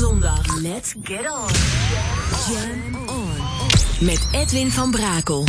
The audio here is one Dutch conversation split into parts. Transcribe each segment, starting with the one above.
Zondag. Let's get on. Jam on. Met Edwin van Brakel.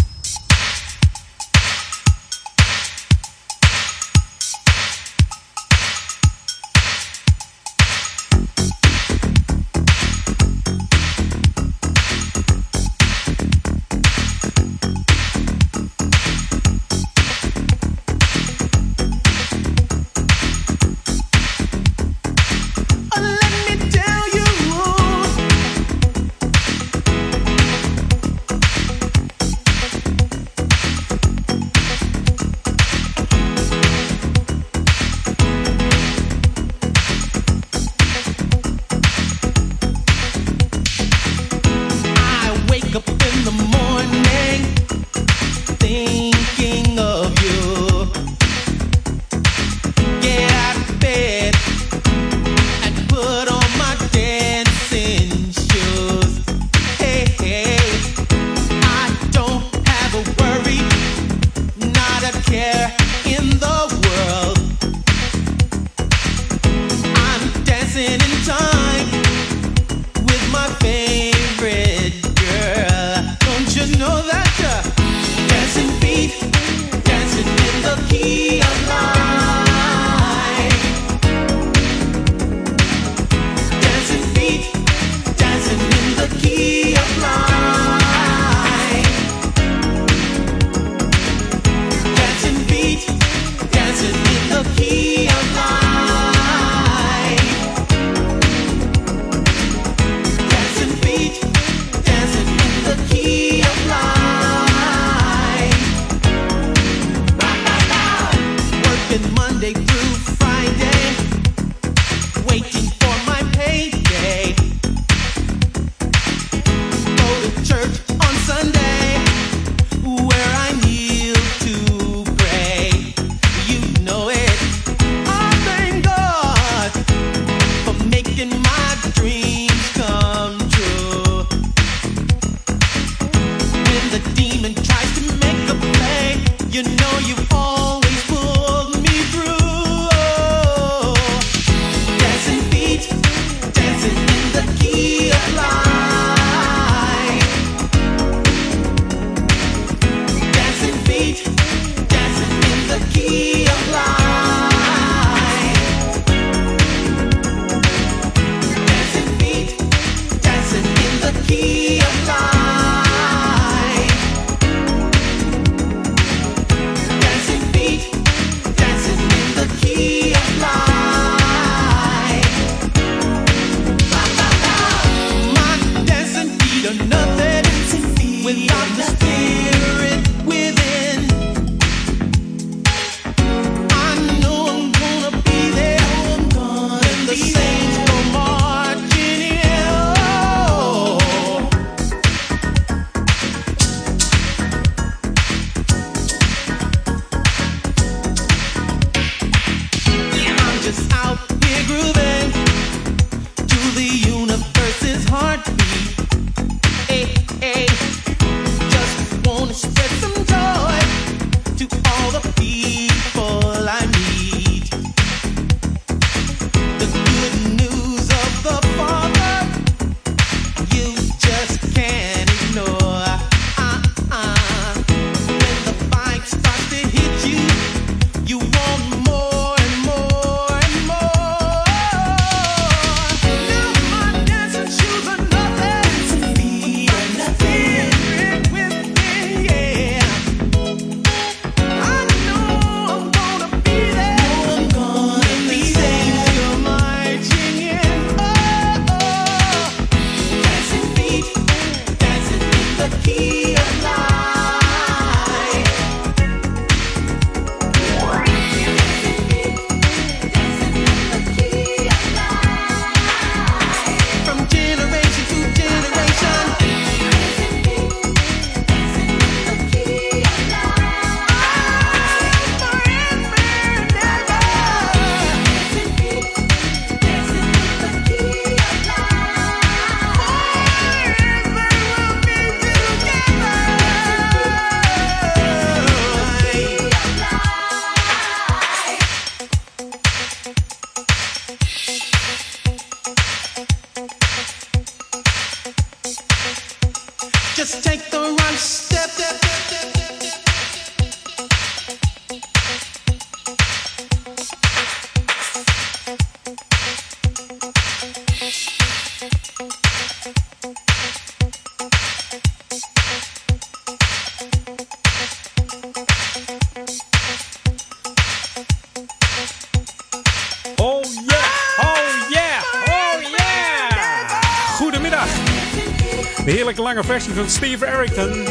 Van Steve Errington.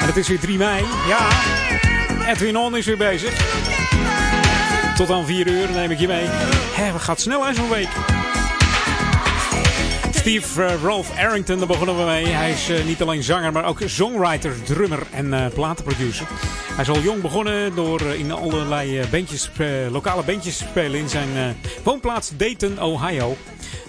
En het is weer 3 mei. Ja, Edwin On is weer bezig. Tot aan 4 uur neem ik je mee. Hé, wat gaat snel hè zo'n week. Steve uh, Rolf Arrington, daar begonnen we mee. Hij is uh, niet alleen zanger, maar ook songwriter, drummer en uh, platenproducer. Hij is al jong begonnen door in allerlei bandjes, lokale bandjes te spelen in zijn woonplaats Dayton, Ohio.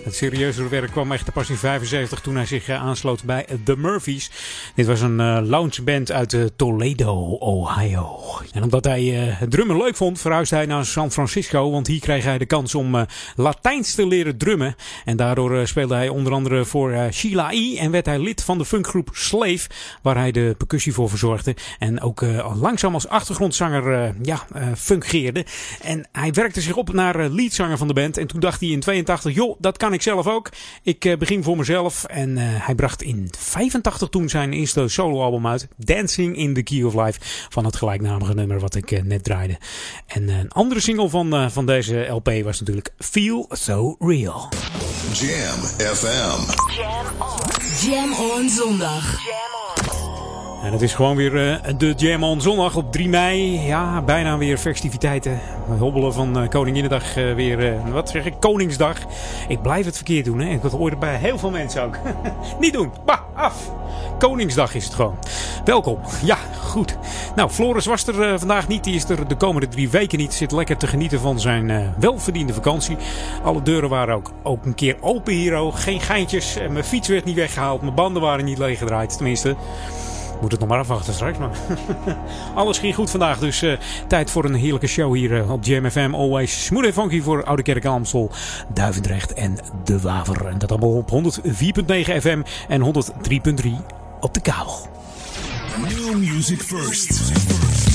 Het serieuze werk kwam echt pas in 75 toen hij zich eh, aansloot bij The Murphys. Dit was een uh, loungeband uit uh, Toledo, Ohio. En omdat hij het drummen leuk vond, verhuisde hij naar San Francisco. Want hier kreeg hij de kans om Latijns te leren drummen. En daardoor speelde hij onder andere voor Sheila E. En werd hij lid van de funkgroep Slave, waar hij de percussie voor verzorgde. En ook langzaam als achtergrondzanger ja, fungeerde. En hij werkte zich op naar leadzanger van de band. En toen dacht hij in 82, joh, dat kan ik zelf ook. Ik begin voor mezelf en hij bracht in 85 toen zijn eerste soloalbum uit. Dancing in the Key of Life van het gelijknamige nummer wat ik uh, net draaide. En een andere single van, van deze LP was natuurlijk Feel So Real. Jam FM. Jam on. Jam on zondag. Jam on. En het is gewoon weer uh, de Jam on zondag op 3 mei. Ja, bijna weer festiviteiten. We hobbelen van uh, Koninginnedag uh, weer, wat zeg ik, Koningsdag. Ik blijf het verkeerd doen, hè. Ik hoor het bij heel veel mensen ook. Niet doen, bah, af. Koningsdag is het gewoon. Welkom. Ja, goed. Nou, Floris was er vandaag niet. Die is er de komende drie weken niet. Zit lekker te genieten van zijn welverdiende vakantie. Alle deuren waren ook, ook een keer open hier. Geen geintjes. Mijn fiets werd niet weggehaald. Mijn banden waren niet leeggedraaid. Tenminste... Moet het nog maar afwachten straks. Maar alles ging goed vandaag. Dus uh, tijd voor een heerlijke show hier uh, op JMFM. Always smooth en funky voor Oude Kerk Amstel, Duivendrecht en De Waver. En dat allemaal op 104.9 FM en 103.3 op de kabel. New music first.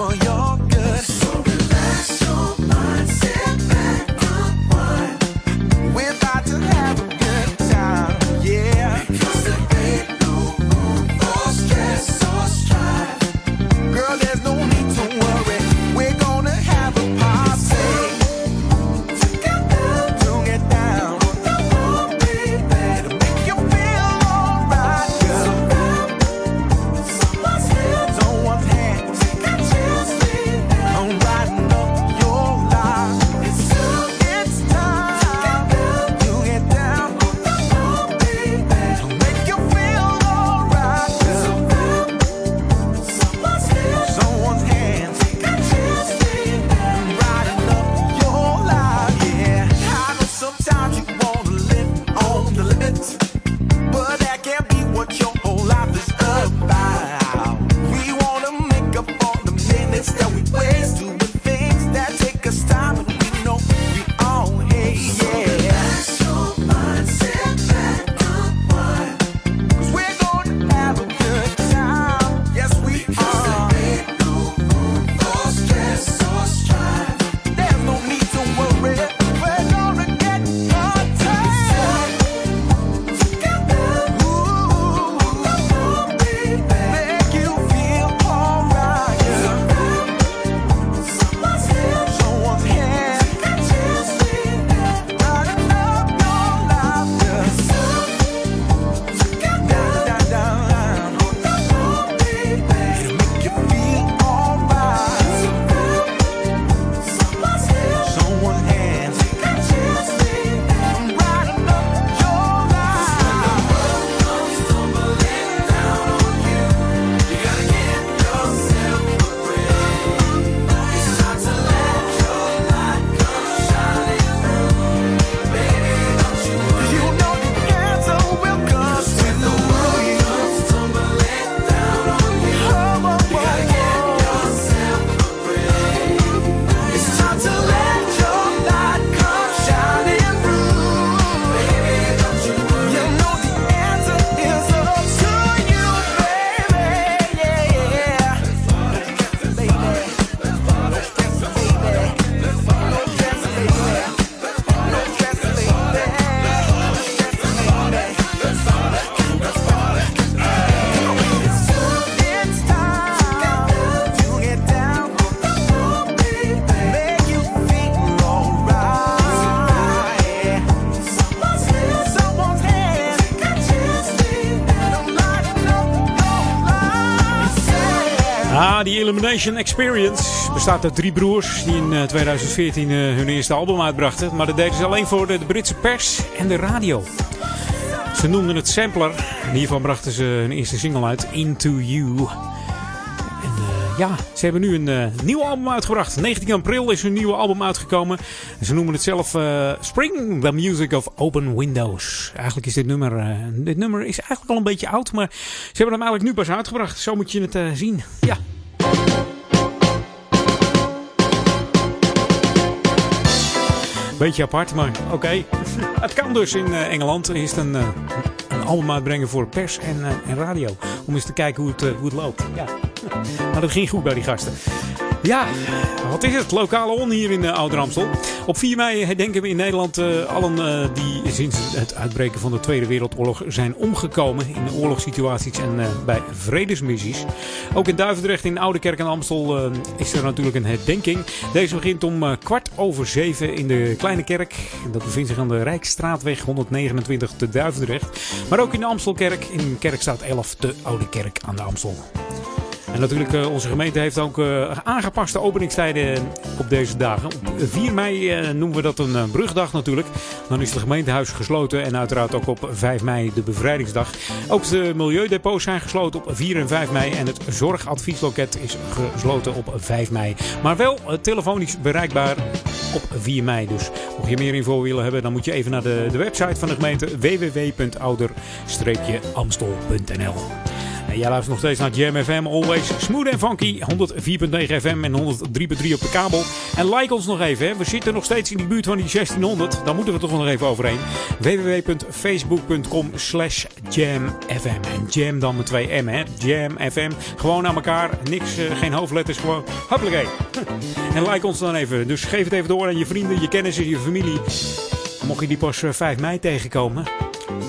我有 Elimination Experience bestaat uit drie broers die in 2014 uh, hun eerste album uitbrachten. Maar dat deden ze alleen voor de, Britse pers en de radio. Ze noemden het Sampler. En hiervan brachten ze hun eerste single uit, Into You. En uh, ja, ze hebben nu een uh, nieuw album uitgebracht. 19 april is hun nieuwe album uitgekomen. En ze noemen het zelf Spring, the Music of Open Windows. Eigenlijk is dit nummer, dit nummer is eigenlijk al een beetje oud, maar ze hebben hem eigenlijk nu pas uitgebracht. Zo moet je het zien. Ja. Beetje apart, maar oké. Het kan dus in uh, Engeland. Is een, uh, een album uitbrengen voor pers en, uh, en radio. Om eens te kijken hoe het, hoe het loopt. Ja. Maar dat ging goed bij die gasten. Ja, wat is het? Lokale on hier in uh, Ouder-Amstel. Op 4 mei herdenken we in Nederland uh, allen uh, die sinds het uitbreken van de Tweede Wereldoorlog zijn omgekomen in oorlogssituaties en bij vredesmissies. Ook in Duivendrecht in Oude Kerk en Amstel is er natuurlijk een herdenking. Deze begint om kwart over zeven in de Kleine Kerk. Dat bevindt zich aan de Rijksstraatweg 129 te Duivendrecht. Maar ook in de Amstelkerk in Kerkstraat 11 te Oude Kerk aan de Amstel. En natuurlijk, uh, onze gemeente heeft ook uh, aangepaste openingstijden op deze dagen. Op 4 mei noemen we dat een brugdag natuurlijk. Dan is het gemeentehuis gesloten en uiteraard ook op 5 mei de bevrijdingsdag. Ook de milieudepots zijn gesloten op 4 en 5 mei. En het zorgadviesloket is gesloten op 5 mei. Maar wel telefonisch bereikbaar op 4 mei. Dus mocht je meer info willen hebben, dan moet je even naar de, de website van de gemeente www.ouder-amstel.nl. En jij luistert nog steeds naar Jam FM, always smooth en funky. 104.9 FM en 103.3 op de kabel. En like ons nog even, hè. we zitten nog steeds in die buurt van die 1600. Daar moeten we toch nog even overheen. www.facebook.com slash jamfm. En jam dan met twee M, hè. Jam FM. Gewoon aan elkaar, niks, uh, geen hoofdletters, gewoon hoppakee. En like ons dan even. Dus geef het even door aan je vrienden, je kennissen, je familie. Mocht je die pas 5 mei tegenkomen,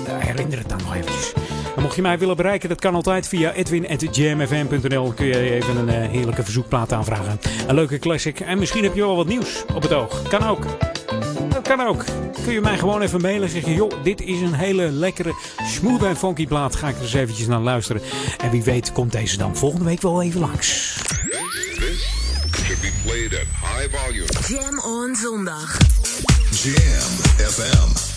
herinner het dan nog eventjes. En mocht je mij willen bereiken, dat kan altijd via edwin.jamfm.nl. Kun je even een uh, heerlijke verzoekplaat aanvragen. Een leuke classic. En misschien heb je wel wat nieuws op het oog. Kan ook. Dat kan ook. Kun je mij gewoon even mailen en zeggen: joh, dit is een hele lekkere, smooth en funky plaat. Ga ik er eens eventjes naar luisteren. En wie weet komt deze dan volgende week wel even langs. should be played at high volume. Jam on zondag. Jam FM.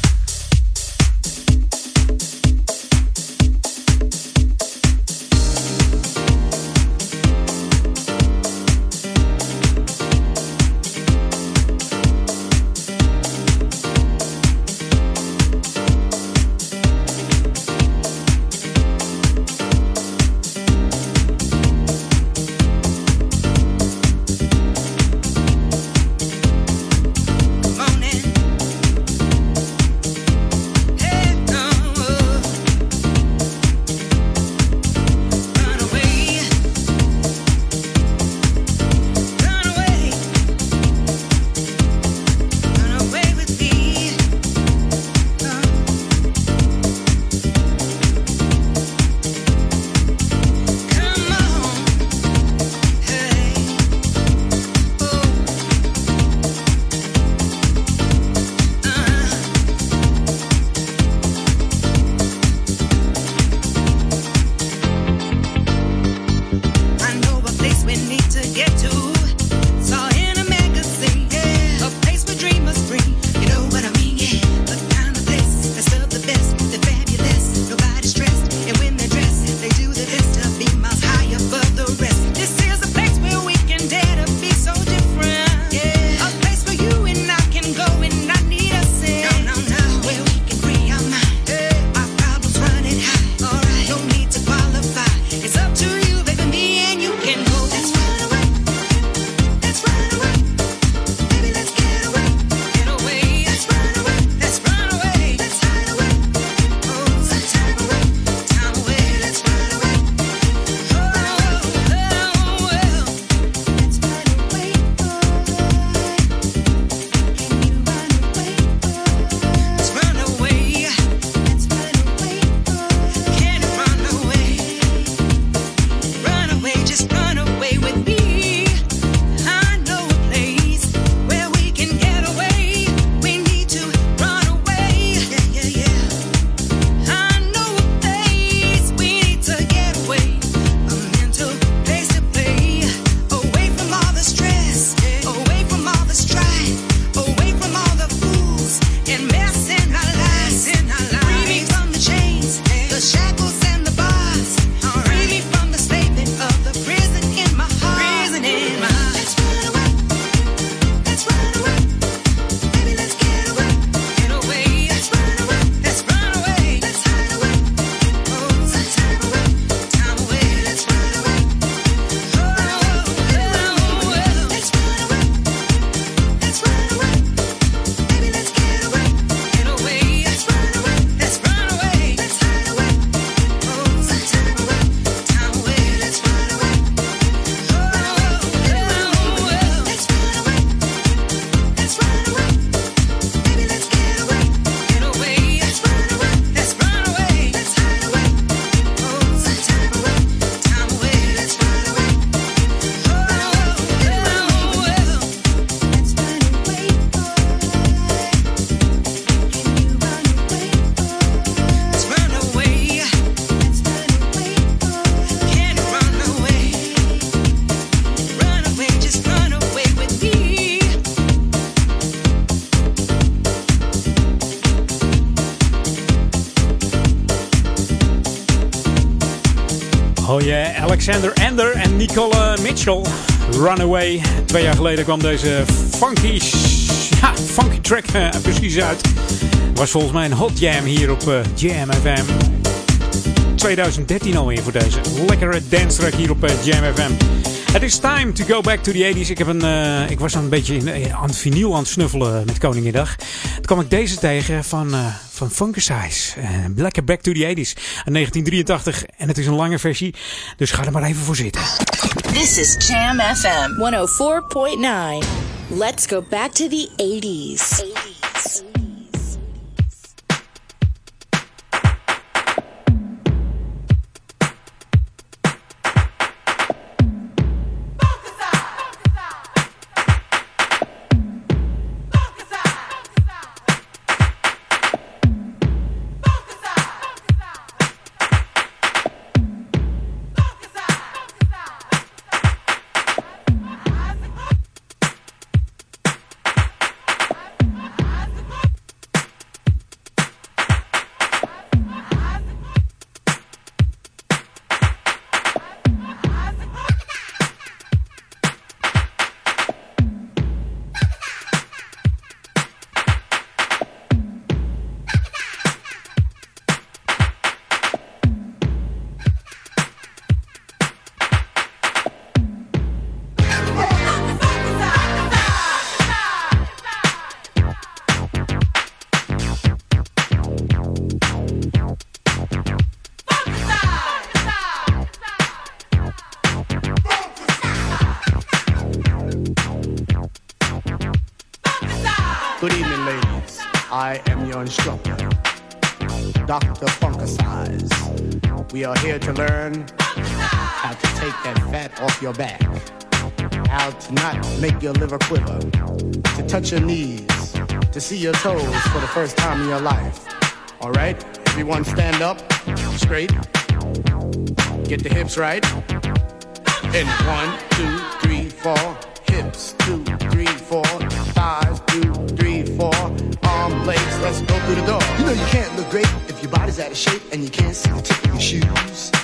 Oh Alexander Ender en Nicole Mitchell. Runaway. Twee jaar geleden kwam deze funky, ja, funky track uh, precies uit. Was volgens mij een hot jam hier op uh, Jam FM. 2013 alweer voor deze lekkere dance track hier op Jam FM. Het is time to go back to the 80s. Ik, heb een, uh, ik was een beetje in, uh, aan het vinyl aan het snuffelen met Koninginnedag. Toen kwam ik deze tegen van, uh, van Funkersize. Lekker back to the 80s. 1983. En het is een lange versie. Dus ga er maar even voor zitten. This is Jam FM 104.9. Let's go back to the 80s. 80s. Are here to learn how to take that fat off your back, how to not make your liver quiver, to touch your knees, to see your toes for the first time in your life. All right, everyone stand up straight, get the hips right. And one, two, three, four, hips, two, three, four, thighs, two, three, four, arm, legs, let's go through the door. You know you can't look great your body's out of shape and you can't see the tip of your shoes.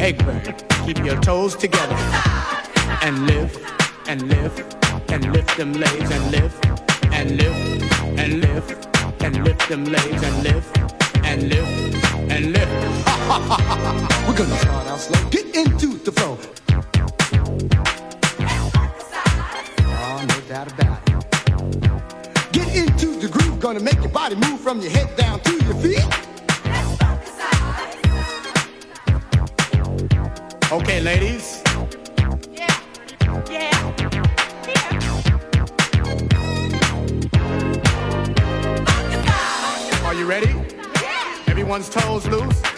Egg burn. Keep your toes together and lift and lift and lift them legs and lift and lift and lift and lift them legs and lift and lift and lift. We're gonna start out slow. Get into the flow. Oh, no doubt about it. Get into the groove. Gonna make your body move from your head down to your feet. Okay, ladies. Yeah. Yeah. Are you ready? Yeah. Everyone's toes loose.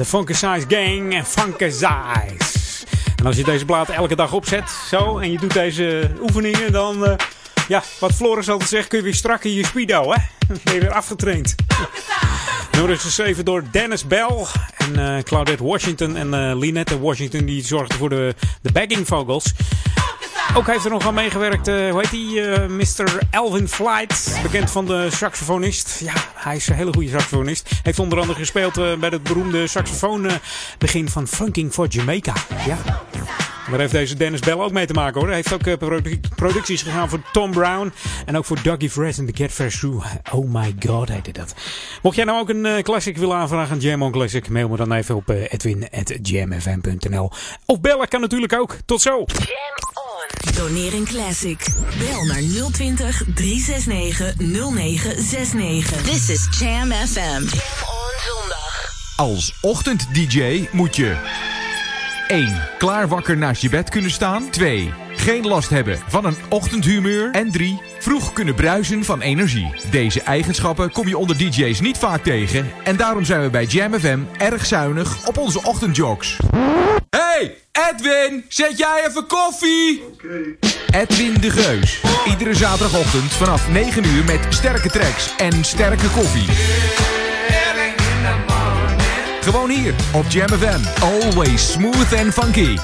De Funkasize Gang en Funkasize. En als je deze plaat elke dag opzet, zo, en je doet deze oefeningen, dan, uh, ja, wat Floris altijd zegt, kun je weer strak in je speedo, hè? Dan ben je weer afgetraind. Nummer is geschreven door Dennis Bell en uh, Claudette Washington en uh, Lynette Washington, die zorgden voor de, de backing vocals. Ook heeft er nog aan meegewerkt, uh, hoe heet die? Uh, Mr. Elvin Flight, bekend van de saxofonist. Ja, hij is een hele goede saxofonist. Heeft onder andere gespeeld uh, bij het beroemde saxofoonbegin van Funking for Jamaica. Ja. Daar heeft deze Dennis Bell ook mee te maken hoor. Hij heeft ook produ producties gegaan voor Tom Brown. En ook voor Dougie Fresh en The Get Fresh. Oh my god, hij deed dat. Mocht jij nou ook een classic willen aanvragen, een Jam on Classic, mail me dan even op edwin.jamfm.nl. Of bellen kan natuurlijk ook. Tot zo. Doneer een classic. Bel naar 020 369 0969. This is Jam FM. Jam on zondag. Als ochtend-dj moet je... 1. Klaar wakker naast je bed kunnen staan. 2. Geen last hebben van een ochtendhumeur. En 3. Vroeg kunnen bruisen van energie. Deze eigenschappen kom je onder DJ's niet vaak tegen. En daarom zijn we bij Jam FM erg zuinig op onze ochtendjogs. Edwin, zet jij even koffie? Oké. Edwin de Geus. Iedere zaterdagochtend vanaf 9 uur met sterke tracks en sterke koffie. Gewoon hier op Jam FM. Always smooth and funky.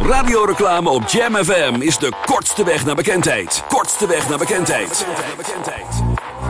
Radioreclame op Jam FM is de kortste weg naar bekendheid. Kortste weg naar bekendheid.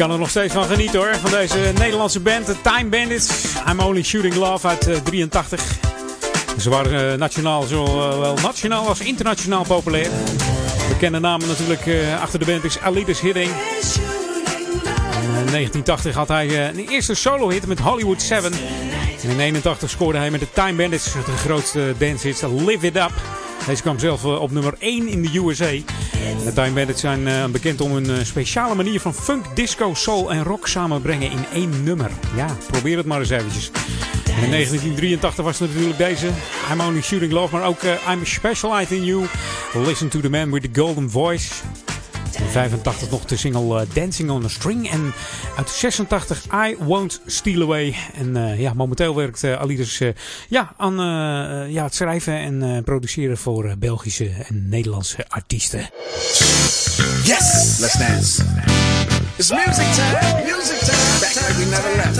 kan er nog steeds van genieten hoor. Van deze Nederlandse band, de Time Bandits. I'm Only Shooting Love uit uh, 83. Ze waren uh, nationaal, zowel uh, nationaal als internationaal populair. Bekende namen natuurlijk achter de band is Alidas Hidding. In 1980 had hij een eerste solo-hit met Hollywood 7. En in 1981 scoorde hij met de Time Bandits de grootste dancehit Live It Up. Deze kwam zelf op nummer 1 in de USA. De Time Bandits zijn uh, bekend om hun uh, speciale manier van funk, disco, soul en rock samenbrengen in één nummer. Ja, probeer het maar eens eventjes. in 1983 was natuurlijk deze, I'm Only Shooting Love, maar ook uh, I'm Specialized in You, Listen to the Man with the Golden Voice. In 85 nog de single Dancing on a String. En uit 86 I Won't Steal Away. En uh, ja, momenteel werkt uh, Alidas uh, ja, aan ja, het schrijven en produceren voor Belgische en Nederlandse artiesten. Yes, let's dance. It's music time, music time. Back like we never left.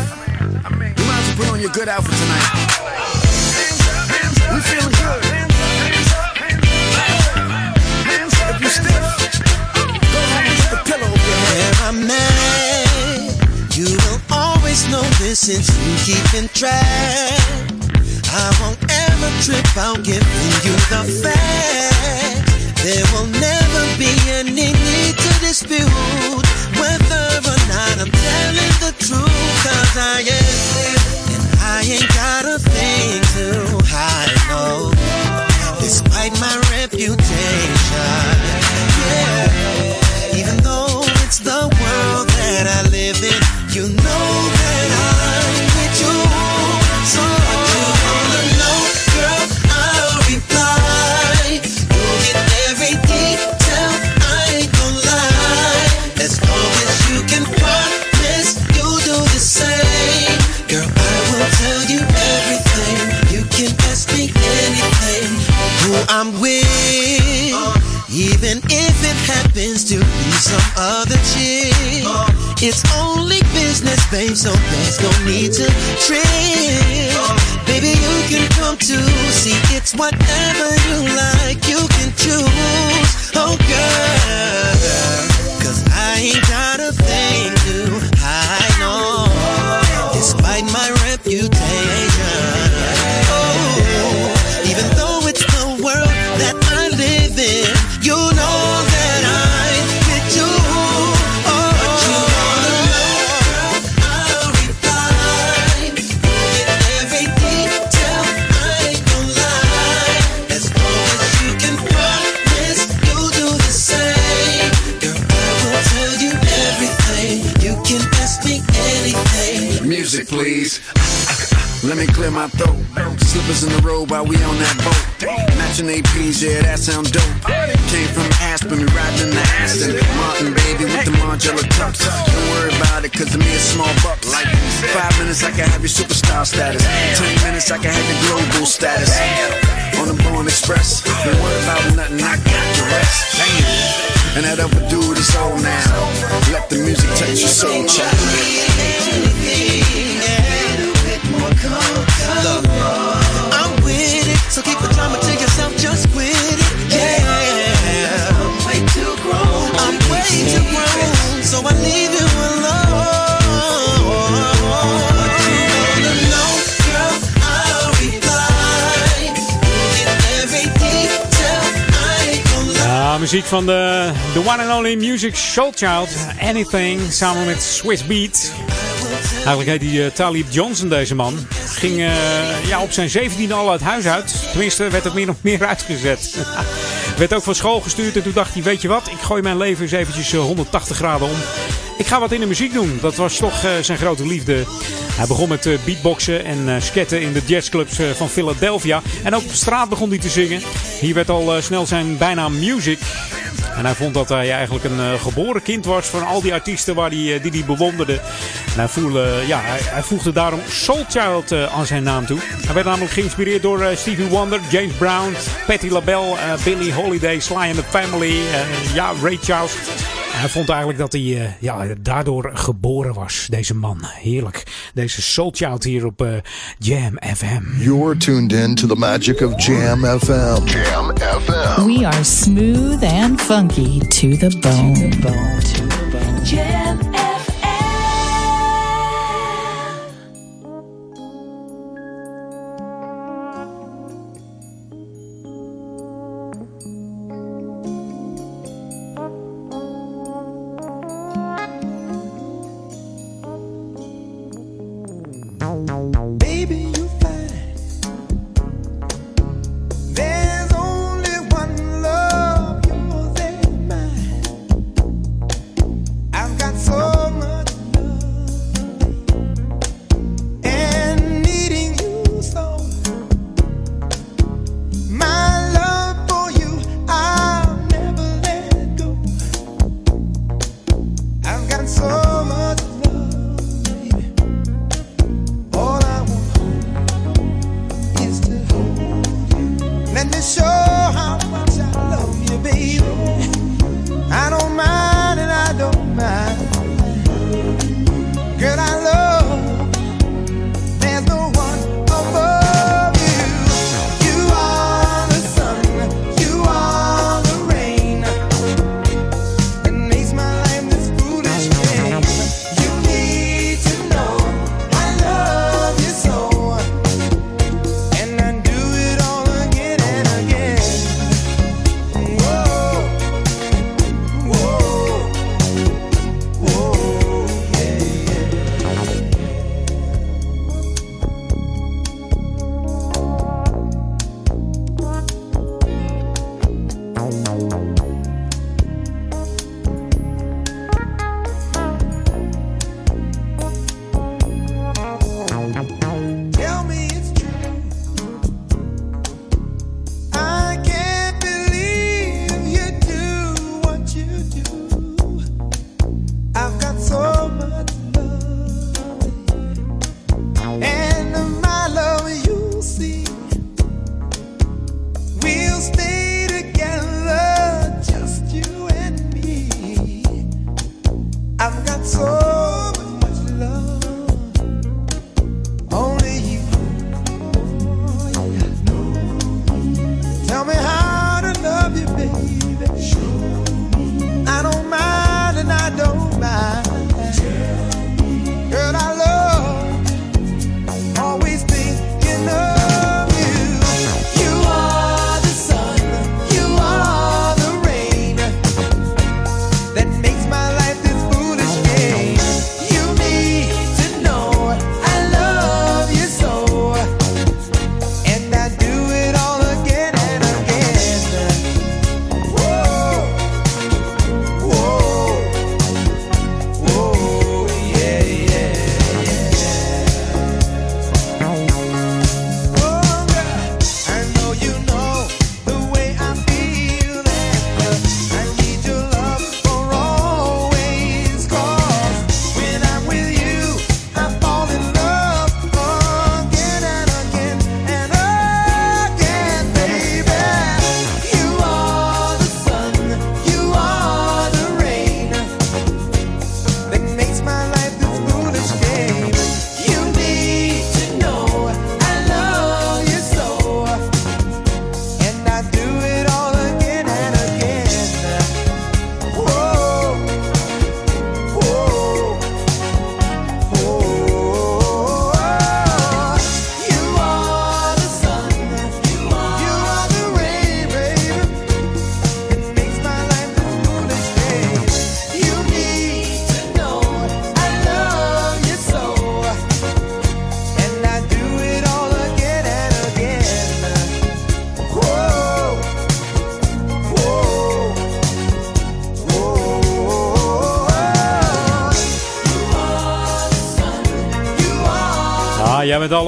You might as put on your good outfit tonight. We feeling good. I'm at, you will always know this since you keeping track. I won't ever trip out giving you the facts. There will never be any need to dispute whether or not I'm telling the truth. Cause I am, and I ain't got a thing to hide, no. Despite my reputation, yeah. Even though it's the world that I live in, babe, so there's no need to trip. Baby, you can come too. see it's whatever you like, you can choose. Oh, girl, cause I ain't got Clear my throat. Slippers in the road while we on that boat. Matching APs, yeah, that sound dope. Came from Aspen, we riding in the Aston. Martin, baby, with the Margiela tux. Don't worry about it, cause to me it's small bucks. Like five minutes, I can have your superstar status. Ten minutes, I can have your global status. On the Born Express, don't worry about nothing, I got the rest. And that other dude is old now. Let the music touch your soul, child. Muziek van de, de one and only Music Soul Child. Anything, samen met Swiss Beat. Eigenlijk heet hij eh, Talib Johnson, deze man. Ging eh, ja, op zijn 17 al uit huis uit. Tenminste, werd het meer of meer uitgezet. werd ook van school gestuurd en toen dacht hij, weet je wat? Ik gooi mijn leven eens eventjes eh, 180 graden om. Ik ga wat in de muziek doen. Dat was toch eh, zijn grote liefde. Hij begon met eh, beatboxen en eh, sketten in de jazzclubs van Philadelphia. En ook op straat begon hij te zingen. Hier werd al snel zijn bijnaam Music. En hij vond dat hij eigenlijk een geboren kind was van al die artiesten waar die, die hij bewonderde. Hij, voelde, ja, hij, hij voegde daarom Soul Child eh, aan zijn naam toe. Hij werd namelijk geïnspireerd door Stevie Wonder, James Brown, Patti LaBelle, Billie Holiday, Sly and the Family, ja, Ray Charles. Hij vond eigenlijk dat hij eh, ja, daardoor geboren was, deze man. Heerlijk. Deze Soul Child hier op eh, Jam FM. You're tuned in to the magic of Jam FM. Jam FM. We are smooth and funky to the bone.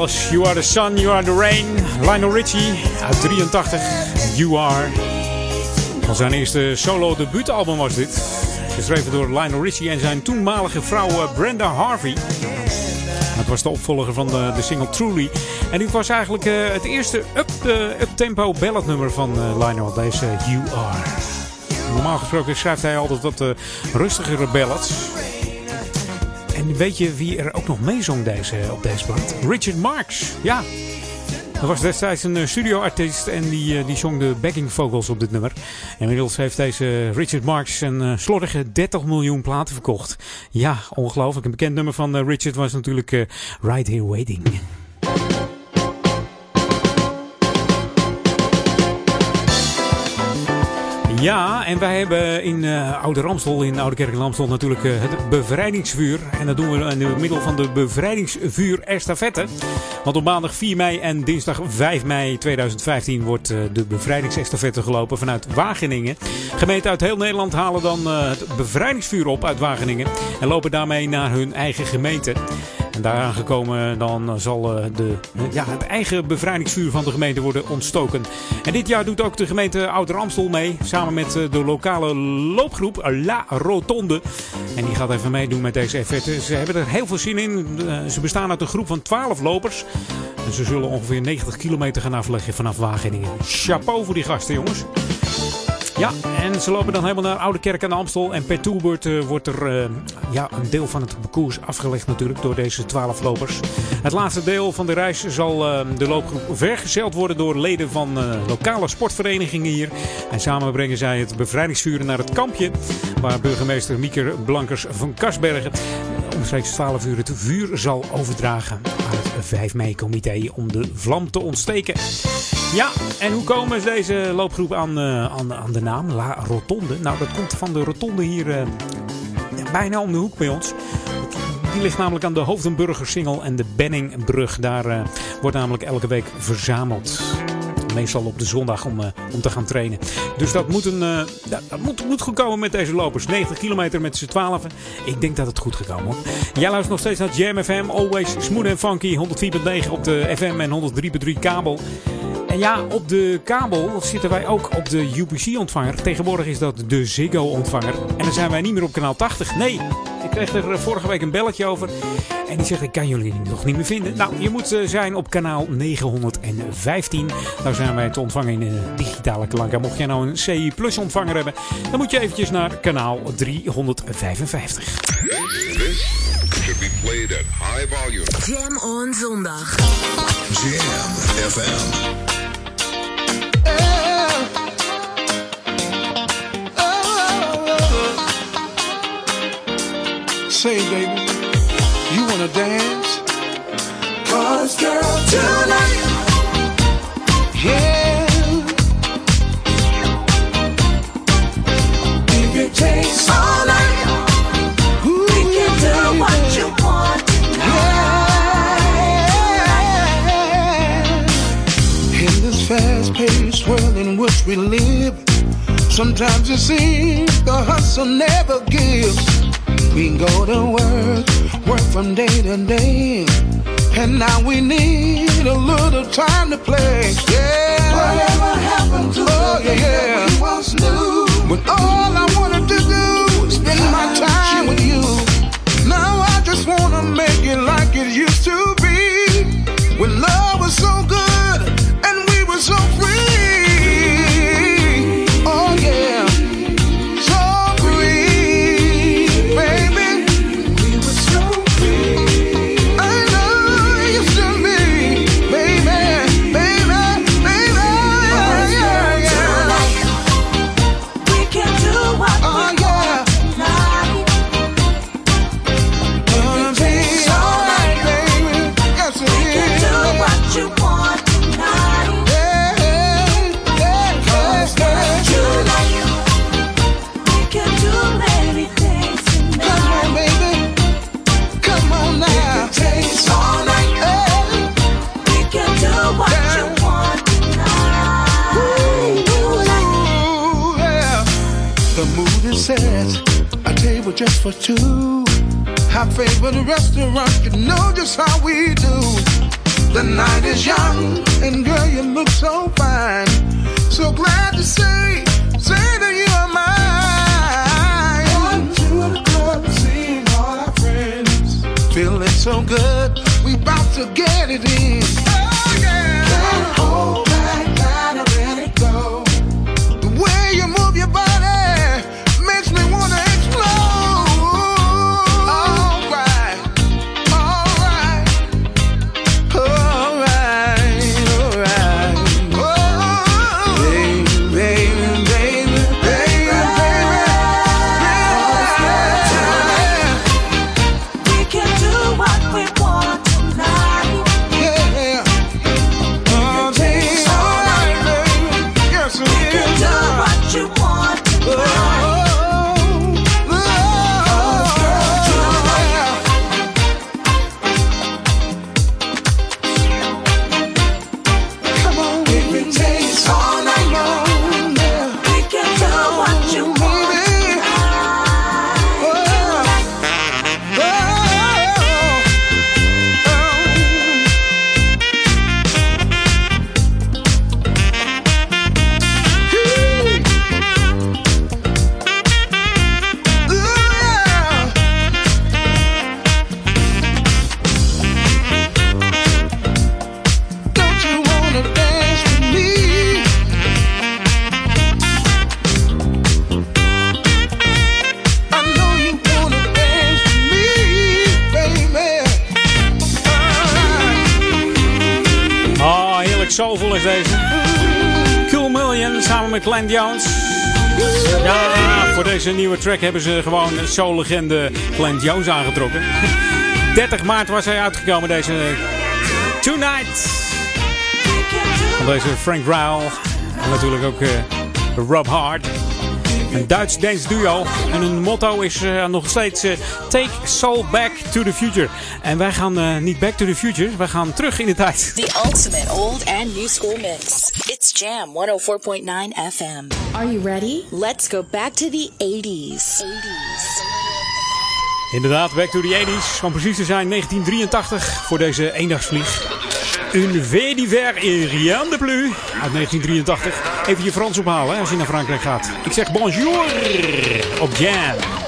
You are the sun, you are the rain. Lionel Richie uit 83. You are. Van zijn eerste solo debuutalbum was dit. Geschreven door Lionel Richie en zijn toenmalige vrouw eh, Brenda Harvey. Dat was de opvolger van de, de single Truly. En dit was eigenlijk uh, het eerste up, uh, up-tempo balladnummer van Lionel. Deze You Are. Normaal gesproken schrijft hij altijd wat rustigere ballads. Weet je wie er ook nog meezong deze, op deze plaat? Richard Marx. Ja. Dat was destijds een studioartiest en die, die zong de backing vocals op dit nummer. Inmiddels heeft deze Richard Marx een slordige 30 miljoen platen verkocht. Ja, ongelooflijk. Een bekend nummer van Richard was natuurlijk Right Here Waiting. Ja, en wij hebben in uh, Oude Ramstel, in Oude Kerk en Ramstel natuurlijk uh, het bevrijdingsvuur. En dat doen we in het middel van de bevrijdingsvuur estafette. Want op maandag 4 mei en dinsdag 5 mei 2015 wordt uh, de bevrijdingsestafette gelopen vanuit Wageningen. Gemeenten uit heel Nederland halen dan het bevrijdingsvuur op uit Wageningen. En lopen daarmee naar hun eigen gemeente. En daar aangekomen dan zal de, ja, het eigen bevrijdingsvuur van de gemeente worden ontstoken. En dit jaar doet ook de gemeente Ouder Amstel mee. Samen met de lokale loopgroep La Rotonde. En die gaat even meedoen met deze effecten. Ze hebben er heel veel zin in. Ze bestaan uit een groep van 12 lopers. En ze zullen ongeveer 90 kilometer gaan afleggen vanaf Wageningen. Chapeau voor die gasten, jongens. Ja, en ze lopen dan helemaal naar Oude Kerk aan de Amstel. En per toerbeurt uh, wordt er uh, ja, een deel van het parcours afgelegd natuurlijk door deze 12 lopers. Het laatste deel van de reis zal uh, de loopgroep vergezeld worden door leden van lokale sportverenigingen hier. En samen brengen zij het bevrijdingsvuur naar het kampje. Waar burgemeester Mieker Blankers van Kasbergen omstreeks 12 uur het vuur zal overdragen aan het 5 mei-comité om de vlam te ontsteken. Ja, en hoe komen deze loopgroep aan, uh, aan, aan, de naam La Rotonde? Nou, dat komt van de rotonde hier uh, bijna om de hoek bij ons. Die ligt namelijk aan de Hoofdenburgersingel en de Benningbrug. Daar uh, wordt namelijk elke week verzameld. Meestal op de zondag om, uh, om te gaan trainen. Dus dat moet, een, uh, dat, moet, moet goed komen met deze lopers. 90 kilometer met z'n 12. Ik denk dat het goed gekomen wordt. Jij luistert nog steeds naar Jam FM. Always smooth and funky. 104.9 op de FM en 103.3 kabel. En ja, op de kabel zitten wij ook op de UPC-ontvanger. Tegenwoordig is dat de Ziggo-ontvanger. En dan zijn wij niet meer op kanaal 80. Nee, kreeg er vorige week een belletje over. En die zegt, ik kan jullie nog niet meer vinden. Nou, je moet zijn op kanaal 915. Daar zijn wij te ontvangen in de digitale klank. En mocht jij nou een CI Plus ontvanger hebben, dan moet je eventjes naar kanaal 355. This should be played at high volume. Jam on zondag. Jam FM. Say, baby, you wanna dance? Cause girl, tonight, Yeah. if it takes all night, we can do what you want tonight. In this fast-paced world in which we live, sometimes it seems the hustle never gives. We go to work, work from day to day, and now we need a little time to play. Yeah. Whatever happened to oh, the yeah, we once knew? When all I wanted to do was spend my time with you. Now I just wanna make it like it used to for two. Our favorite restaurant, you know just how we do. The night is young, and girl, you look so fine. So glad to say, say that you are mine. Going to the club, seeing all our friends. Feeling so good, we bout to get it in. Cool Million samen met Glenn Jones. Ja, voor deze nieuwe track hebben ze gewoon soul-legende Glenn Jones aangetrokken. 30 maart was hij uitgekomen, deze Tonight. Van deze Frank Rowell. En natuurlijk ook eh, Rob Hart. Een Duits dance duo. En hun motto is eh, nog steeds eh, Take Soul Back to the Future. En wij gaan eh, niet back to the future, wij gaan terug in de tijd. The ultimate old and new school mix. It's Jam 104.9 FM. Are you ready? Let's go back to the 80s. 80s. Inderdaad, back to the 80s. Om precies te zijn 1983 voor deze eendagsvlieg. Une V d'hiver et rien de plus. Uit 1983. Even je Frans ophalen als je naar Frankrijk gaat. Ik zeg bonjour op Jam.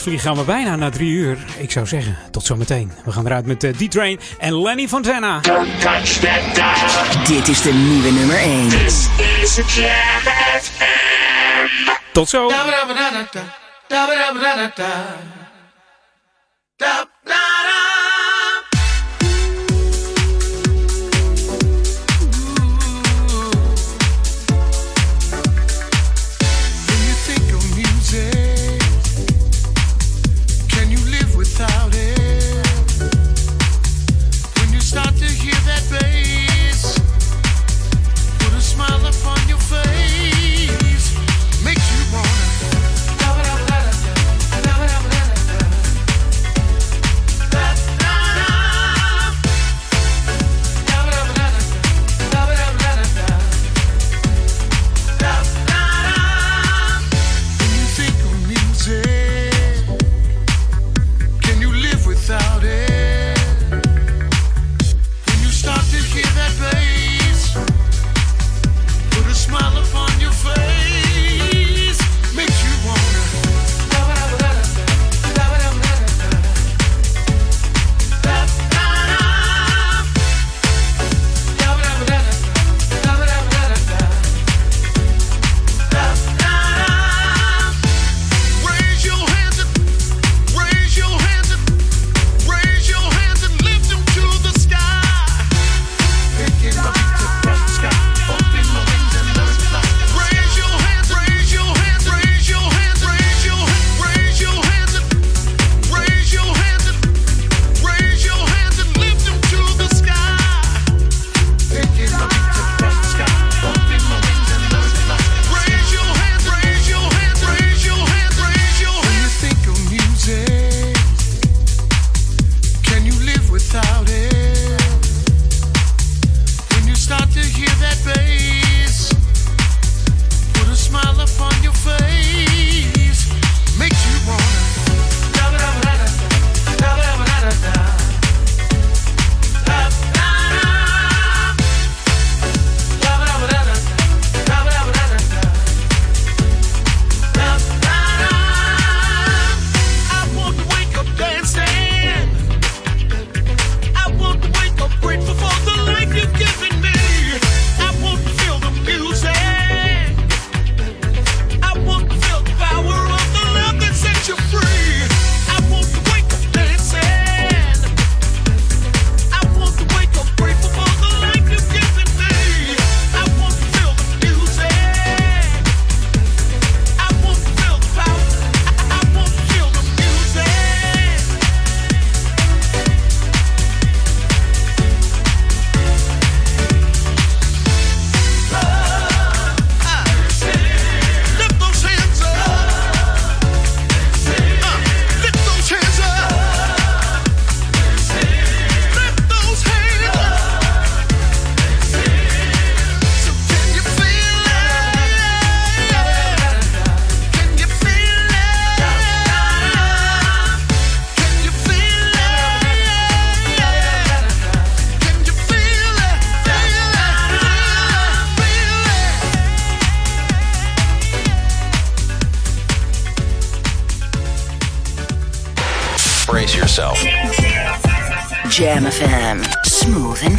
Vlieg gaan we bijna naar drie uur. Ik zou zeggen, tot zometeen. We gaan eruit met eh, D-Train en Lenny Fontana. Don't touch that dial. Dit is de nieuwe nummer 1. This is FM. Tot zo. Da-ba-da-ba-da-da-da. Da-ba-da-ba-da-da-da. Da-da-da.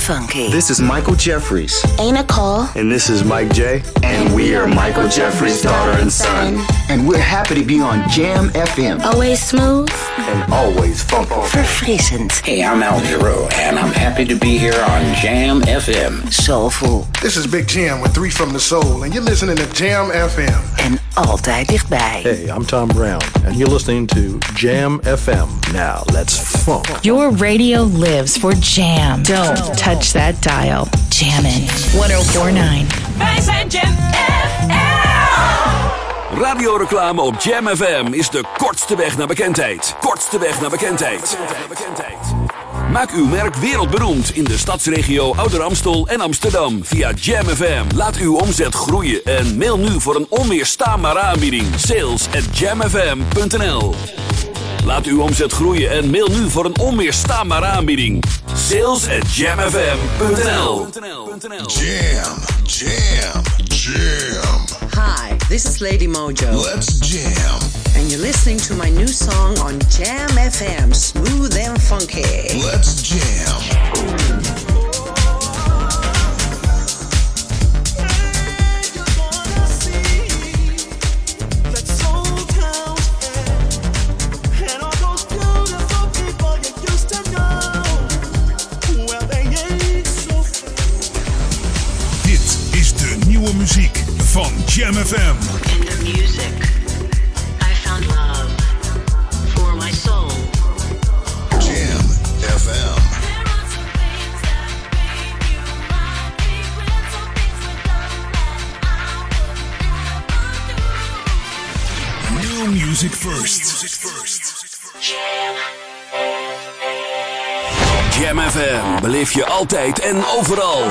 Funky. This is Michael Jeffries. Ain't Nicole. And this is Mike J. And we are Michael Jeffries' daughter and son. And we're happy to be on Jam FM. Always smooth. And always funky. Verfrissend. Hey, I'm Al Giro, and I'm happy to be here on Jam FM. Soulful. This is Big Jam with Three from the Soul, and you're listening to Jam FM. En altijd dichtbij. Hey, I'm Tom Brown, and you're listening to Jam FM. Now, let's funk. Your radio lives for jam. Don't touch that dial. Jammin' 1049. Wij zijn Jam Radioreclame op Jam FM is de kortste weg naar bekendheid. Kortste weg naar bekendheid. Maak uw merk wereldberoemd in de stadsregio Ouder Amstel en Amsterdam via Jam FM. Laat uw omzet groeien en mail nu voor een onweerstaanbare aanbieding. Sales at jamfm.nl Laat uw omzet groeien en mail nu voor een onweerstaanbare aanbieding. Sales at jamfm.nl Jam, jam, jam. Hi, This is Lady Mojo. Let's jam. And you're listening to my new song on Jam FM, Smooth and Funky. Let's jam. FM. New music first. Jam FM beleef je altijd en overal.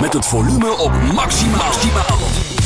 Met het volume op maximaal.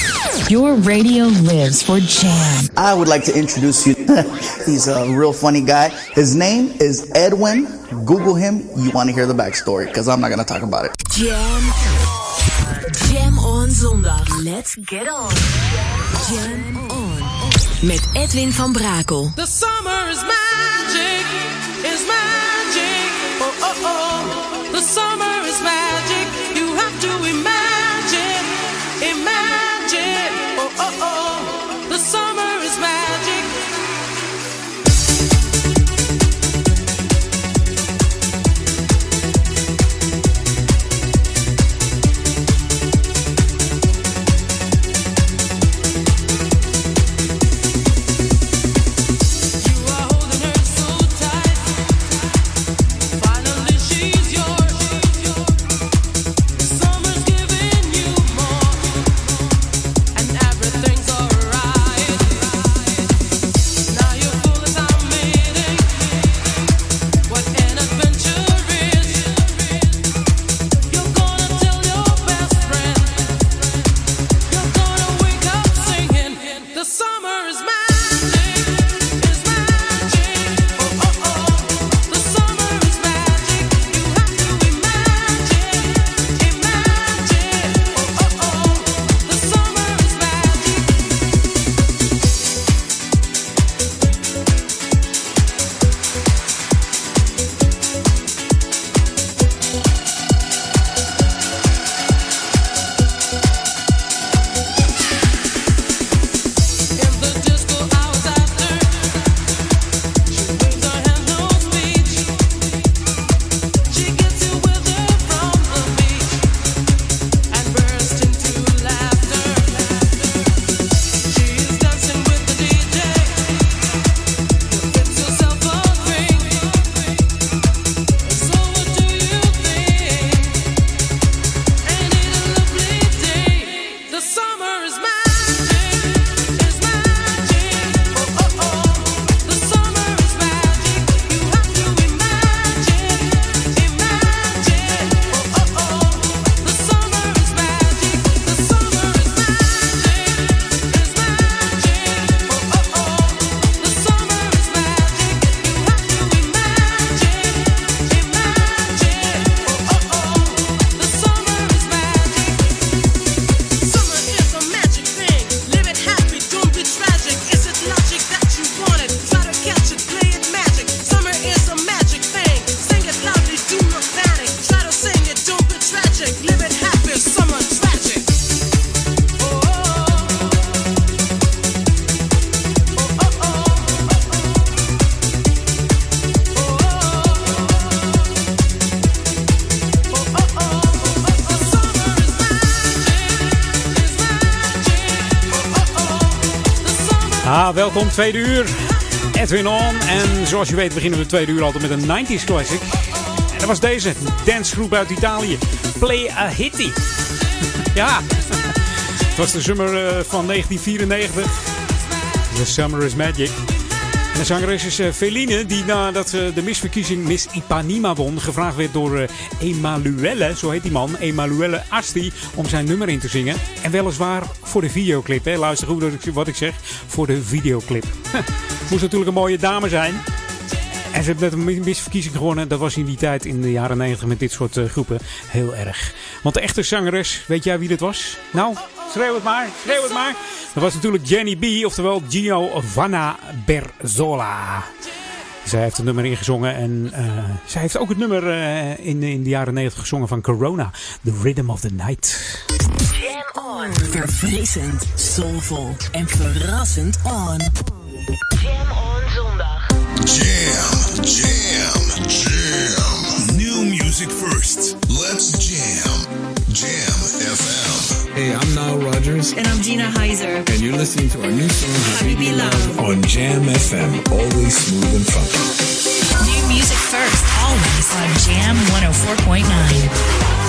Your radio lives for Jam. I would like to introduce you. He's a real funny guy. His name is Edwin. Google him. You want to hear the backstory because I'm not going to talk about it. Jam. Jam on zondag. Let's get on. Jam on. Met Edwin van Brakel. The summer is magic, is magic. Oh, oh, oh. The summer tweede uur. Edwin On. En zoals je weet beginnen we de tweede uur altijd met een 90s classic. En dat was deze, dancegroep uit Italië. Play a Hitty. ja, het was de zomer eh, van 1994. The Summer is Magic. De zangeres is eh, Feline, die nadat ze de misverkiezing Miss Ipanema won, gevraagd werd door eh, Emanuele, zo heet die man, Emanuele Asti, om zijn nummer in te zingen. En weliswaar voor de videoclip. Hè. Luister goed wat ik- zeg, voor de videoclip. Moest natuurlijk een mooie dame zijn. En ze hebben net een mis- misverkiezing gewonnen. Dat was in die tijd in de jaren 90 met dit soort eh, groepen heel erg. Want de echte zangeres, weet jij wie dat was? Nou, schreeuw het maar, schreeuw het maar. Dat was natuurlijk Jenny B, oftewel Gino Vanna Berzola. Zij heeft het nummer ingezongen en eh, zij heeft ook het nummer eh, in, in de jaren 90 gezongen van Corona. The Rhythm of the Night. Jam on. Verfrissend, soulvol en verrassend on. Jam on zondag. Jam, jam, jam. New music first. Let's jam. Jam FM. Hey, I'm Nile Rogers. And I'm Gina Heiser. And you're listening to our new song, Habibi Love. on Jam FM. Always smooth and funky. New music first, always on Jam 104.9.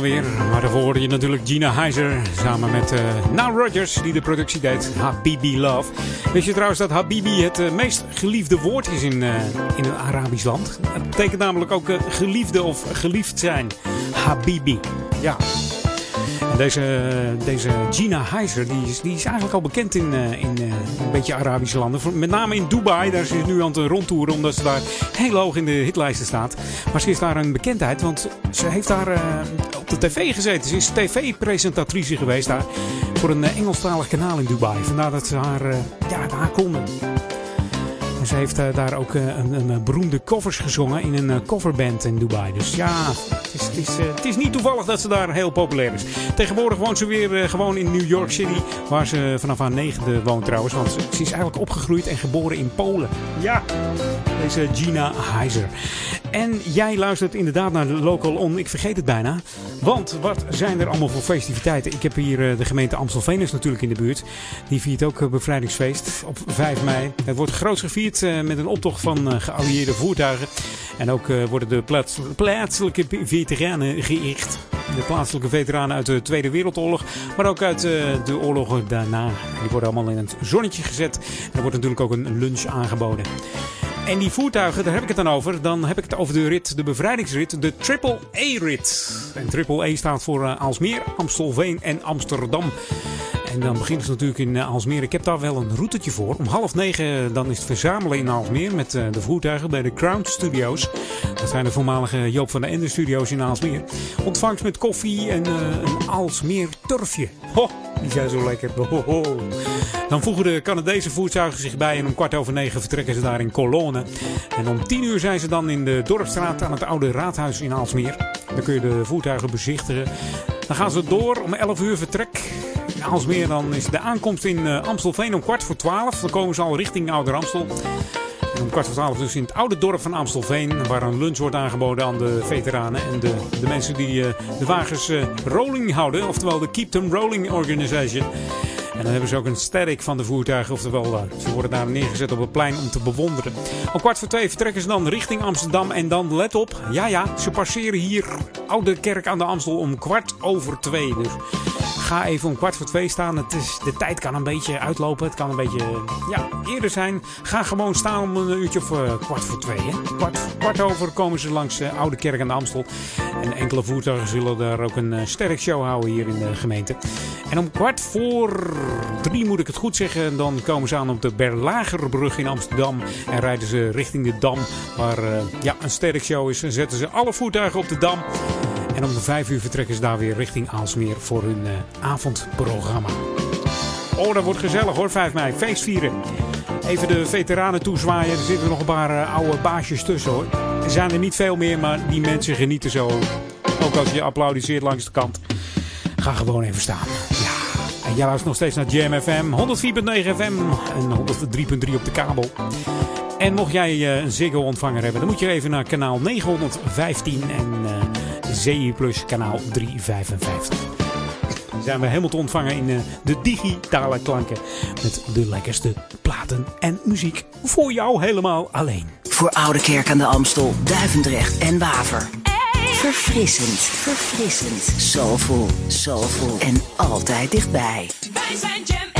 Maar daarvoor hoorde je natuurlijk Gina Heiser samen met uh, Now Rogers die de productie deed. Habibi Love. Weet je trouwens dat Habibi het uh, meest geliefde woord is in, uh, in een Arabisch land? Het betekent namelijk ook geliefde of geliefd zijn. Habibi. Ja. Deze, deze Gina Heiser die is, die is eigenlijk al bekend in, in een beetje Arabische landen. Met name in Dubai. Daar is ze nu aan het rondtoeren omdat ze daar heel hoog in de hitlijsten staat. Maar ze is daar een bekendheid, want ze heeft daar uh, op de tv gezeten. Ze is tv-presentatrice geweest daar voor een Engelstalig kanaal in Dubai. Vandaar dat ze haar, uh, ja, daar konden. En ze heeft daar ook een, een, beroemde covers gezongen in een coverband in Dubai. Dus ja, het is, het, is, het is, niet toevallig dat ze daar heel populair is. Tegenwoordig woont ze weer gewoon in New York City, waar ze vanaf haar negende woont trouwens. Want ze, ze is eigenlijk opgegroeid en geboren in Polen. Ja, deze Gina Heiser. En jij luistert inderdaad naar Local On. Ik vergeet het bijna. Want wat zijn er allemaal voor festiviteiten? Ik heb hier de gemeente Amstelveen is natuurlijk in de buurt. Die viert ook bevrijdingsfeest op 5 mei. Het wordt groots gevierd met een optocht van geallieerde voertuigen. En ook worden de plaats, plaatselijke veteranen geëerd. De plaatselijke veteranen uit de Tweede Wereldoorlog. Maar ook uit de oorlogen daarna. Die worden allemaal in het zonnetje gezet. Er wordt natuurlijk ook een lunch aangeboden. En die voertuigen, daar heb ik het dan over. Dan heb ik het over de rit, de bevrijdingsrit, de Triple A-rit. En Triple A staat voor uh, Alsmeer, Amstelveen en Amsterdam. En dan beginnen ze natuurlijk in Alsmeer. Ik heb daar wel een routetje voor. Om half negen dan is het verzamelen in Alsmeer met uh, de voertuigen bij de Crown Studios. Dat zijn de voormalige Joop van der Ende studios in Alsmeer. Ontvangst met koffie en een Alsmeer turfje. Ho, die zijn zo lekker. Ho, ho. Dan voegen de Canadese voertuigen zich bij en om kwart over negen vertrekken ze daar in Cologne. En om tien uur zijn ze dan in de Dorpstraat aan het oude raadhuis in Alsmeer. Dan kun je de voertuigen bezichtigen. Dan gaan ze door om 11 uur vertrek. In Alsmeer dan is de aankomst in Amstelveen om kwart voor twaalf. Dan komen ze al richting Ouder Amstel. Om kwart voor twaalf dus in het oude dorp van Amstelveen. Waar een lunch wordt aangeboden aan de veteranen. En de, de mensen die uh, de wagens uh, rolling houden. Oftewel de Keep Them Rolling Organization. En dan hebben ze ook een sterk van de voertuigen. Oftewel, uh, ze worden daar neergezet op het plein om te bewonderen. Om kwart voor twee vertrekken ze dan richting Amsterdam. En dan, let op, ja ja, ze passeren hier Oude Kerk aan de Amstel om kwart over twee. Dus ga even om kwart voor twee staan. Het is, de tijd kan een beetje uitlopen. Het kan een beetje ja, eerder zijn. Ga gewoon staan om een uurtje of uh, kwart voor twee. Hè? Kwart, kwart over komen ze langs uh, Oude Kerk aan de Amstel. En enkele voertuigen zullen daar ook een uh, sterk show houden hier in de gemeente. En om kwart voor drie moet ik het goed zeggen. Dan komen ze aan op de Berlagerbrug in Amsterdam. En rijden ze richting de Dam. Waar ja, een sterk show is. En zetten ze alle voertuigen op de Dam. En om de vijf uur vertrekken ze daar weer richting Aalsmeer voor hun uh, avondprogramma. Oh, dat wordt gezellig hoor, 5 mei. Feest vieren. Even de veteranen toezwaaien. Er zitten nog een paar uh, oude baasjes tussen hoor. Er zijn er niet veel meer, maar die mensen genieten zo. Ook als je applaudisseert langs de kant. Ga gewoon even staan. En jij luistert nog steeds naar Jam FM. 104.9 FM en 103.3 op de kabel. En mocht jij uh, een Ziggo ontvanger hebben, dan moet je even naar kanaal 915 en uh, Plus kanaal 355. Dan zijn we helemaal te ontvangen in uh, de digitale klanken. Met de lekkerste platen en muziek. Voor jou helemaal alleen. Voor Oude Kerk aan de Amstel, Duivendrecht en Waver. Verfrissend, verfrissend. Soulful, soulful en altijd dichtbij. Wij zijn Jam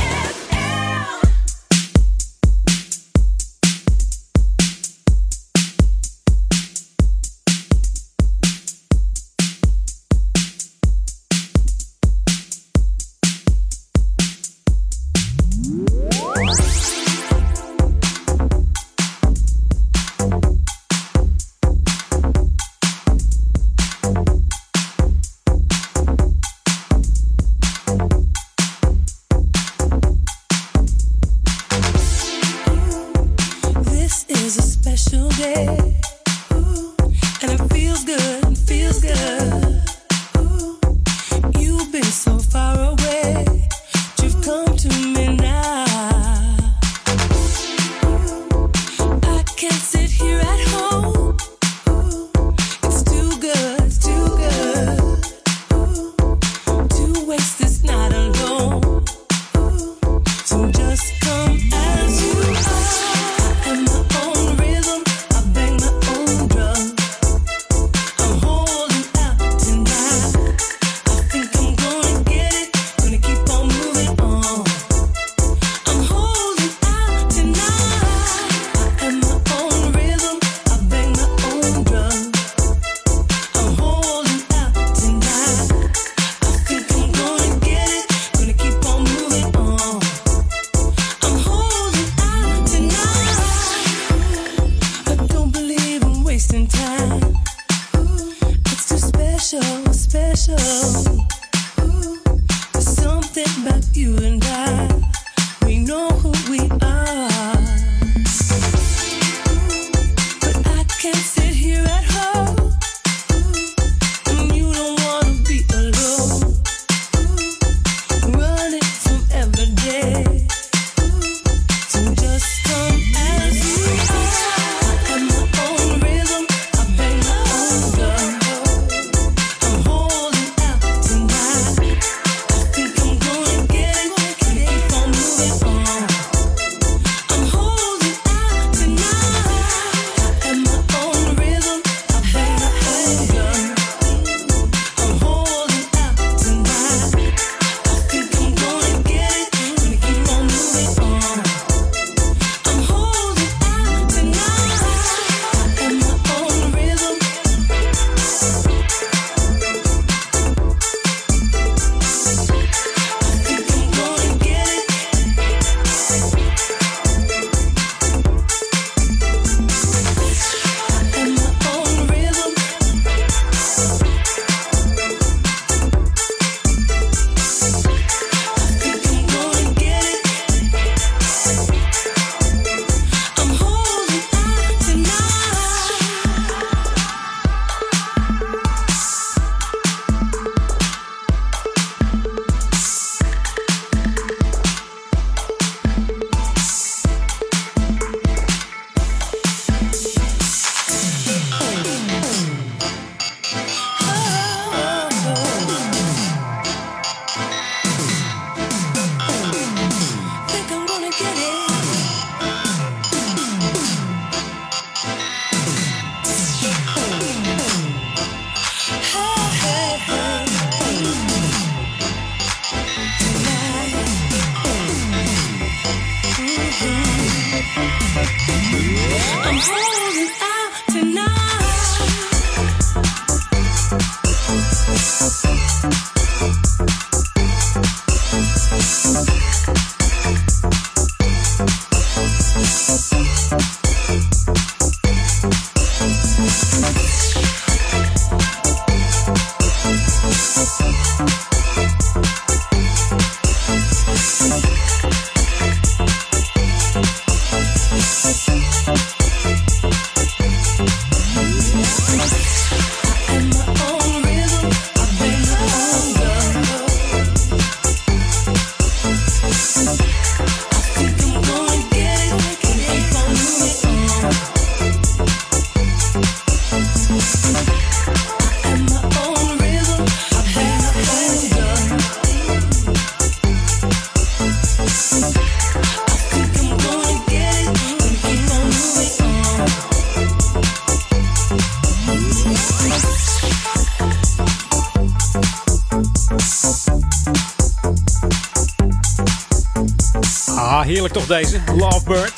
Toch deze. Lovebird.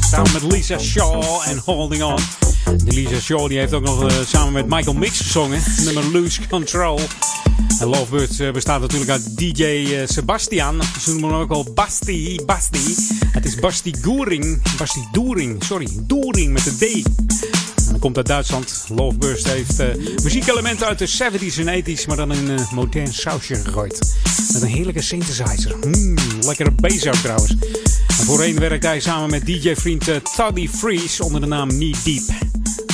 Samen met Lisa Shaw en Holding On. Die Lisa Shaw die heeft ook nog eh, samen met Michael Mix gezongen. Nummer Lose Control. En Lovebird eh, bestaat natuurlijk uit DJ eh, Sebastian. Ze noemen hem ook al Basti. Basti. Het is Basti Goering. Basti Doering. Sorry. Doering met een D. En dat komt uit Duitsland. Lovebird heeft muziekelementen uit de 70s en 80s, maar dan in een modern sausje gegooid. Met een heerlijke synthesizer. Mm, lekkere bass trouwens. En voorheen werkte hij samen met DJ-vriend eh, Toddy Freeze onder de naam Knee Deep.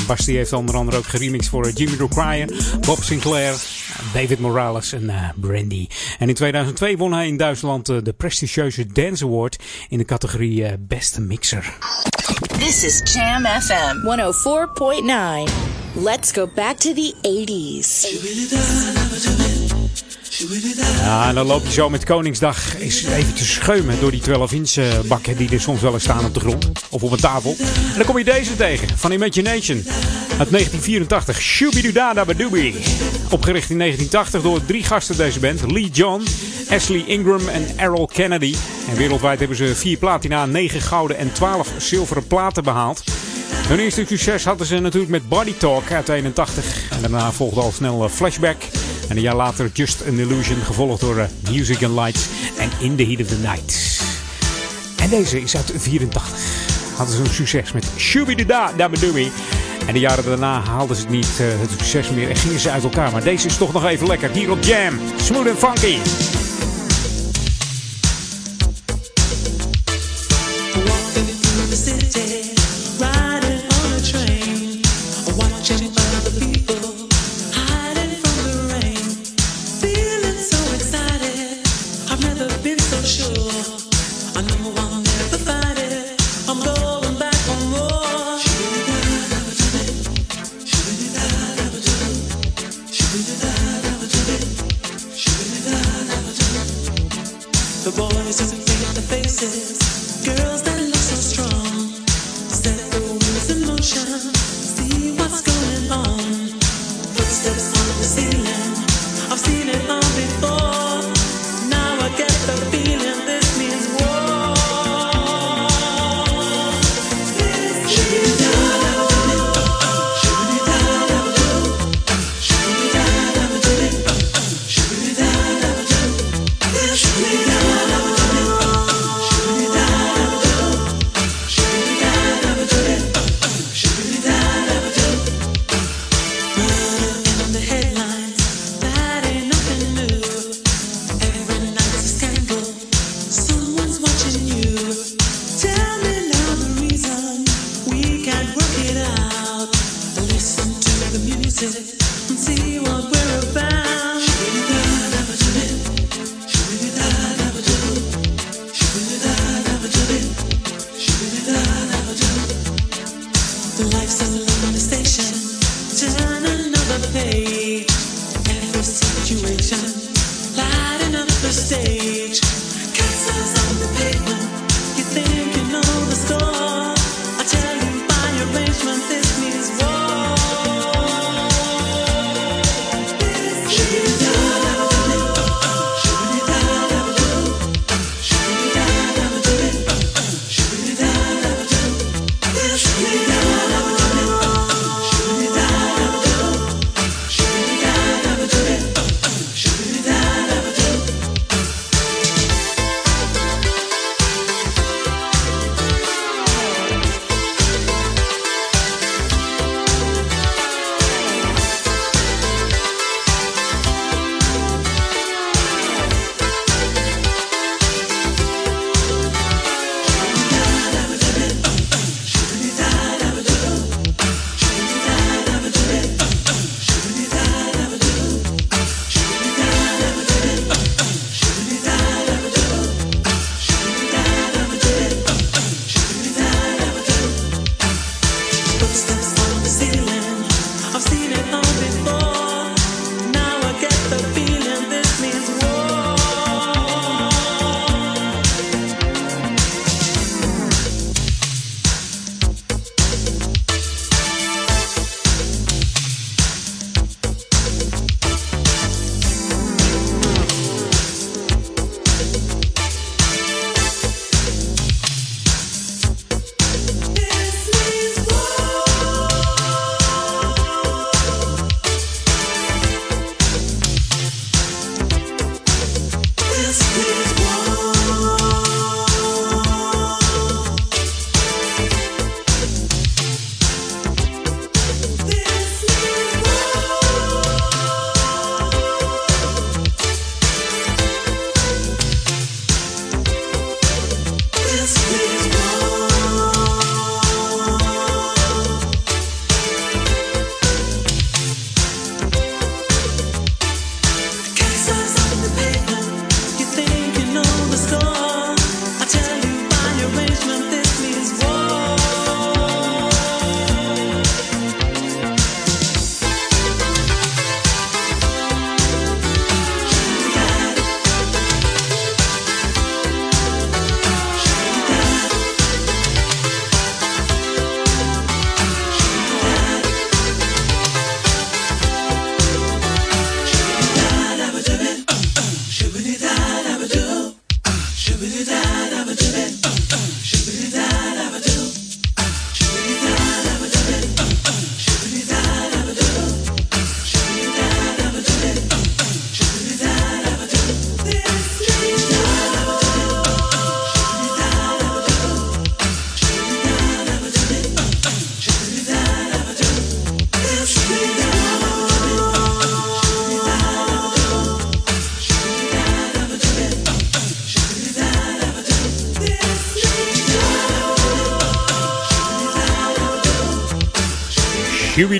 Basti heeft onder andere ook geremixed voor eh, Jimmy Rockwire, Bob Sinclair, David Morales en eh, Brandy. En in 2002 won hij in Duitsland de prestigieuze Dance Award in de categorie Beste Mixer. This is Jam FM 104.9. Let's go back to the 80s. Ja, en dan loop je zo met Koningsdag even te scheumen door die 12-inch eh, bakken die er soms wel eens staan op de grond of op een tafel. En dan kom je deze tegen van Imagination uit 1984. Shooby-Doo-Da-Da-Ba-Doobie. Opgericht in 1980 door drie gasten deze band. Lee John, Ashley Ingram en Errol Kennedy. En wereldwijd hebben ze vier platina, 9 gouden en 12 zilveren platen behaald. Hun eerste succes hadden ze natuurlijk met Body Talk uit 81. En daarna volgde al snel eh, Flashback. En een jaar later Just an Illusion, gevolgd door eh, Music and Lights en In the Heat of the Night. En deze is uit 84. Hadden ze een succes met Shooby-Doo-Da, Dabba-Doobie. En de jaren daarna haalden ze niet eh, het succes meer en gingen ze uit elkaar. Maar deze is toch nog even lekker. Hier op Jam. Smooth and funky.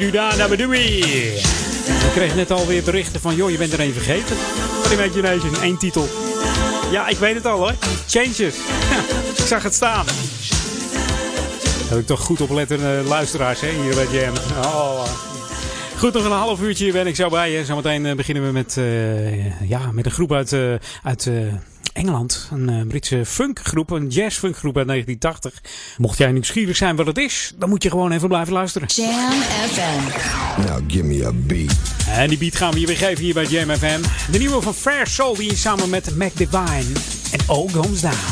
Shoobiduda nabadoobie. Ik kreeg net alweer berichten van, joh, je bent er een vergeten. Van Imagination, één titel. Ja, ik weet het al hoor. Changes. ik zag het staan. Heb ik toch goed opletten uh, luisteraars hè, hier bij Jam. Oh. Goed, nog een half uurtje ben ik zo bij je. Zometeen uh, beginnen we met, uh, ja, met een groep uit, uh, uit Engeland. Een Britse funkgroep, een jazzfunkgroep uit 1980. Mocht jij nieuwsgierig zijn wat het is, dan moet je gewoon even blijven luisteren. Jam FM. Now give me a beat. En die beat gaan we je weer geven hier bij Jam FM. De nieuwe van Fair Soul, die is samen met Mac Divine. En All Goes Down.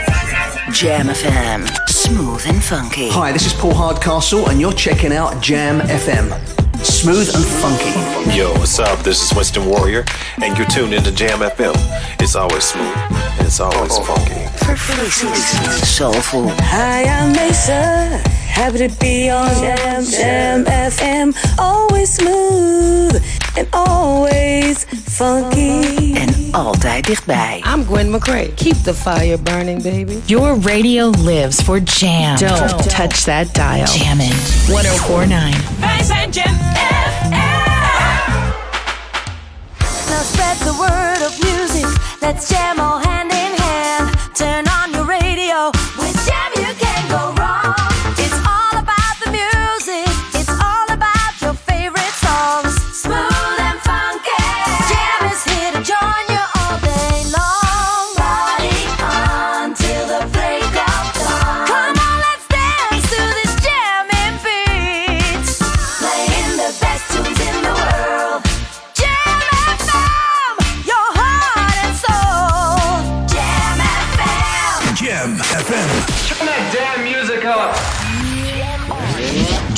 Jam FM. Smooth and funky. Hi, this is Paul Hardcastle, and you're checking out Jam FM. Smooth and funky. Yo, what's up? This is Winston Warrior, and you're tuned into Jam FM. It's always smooth, and it's always funky. Verfrissend. Soulful. Hi, I'm Mesa. Happy to be on Jam, Jam FM. Always smooth and always funky. En altijd dichtbij. I'm Gwen McCrae. Keep the fire burning, baby. Your radio lives for Jam. Don't touch that dial. Jammin'. 1049. Wij zijn Jam oh Now spread the word of music. Let's jam all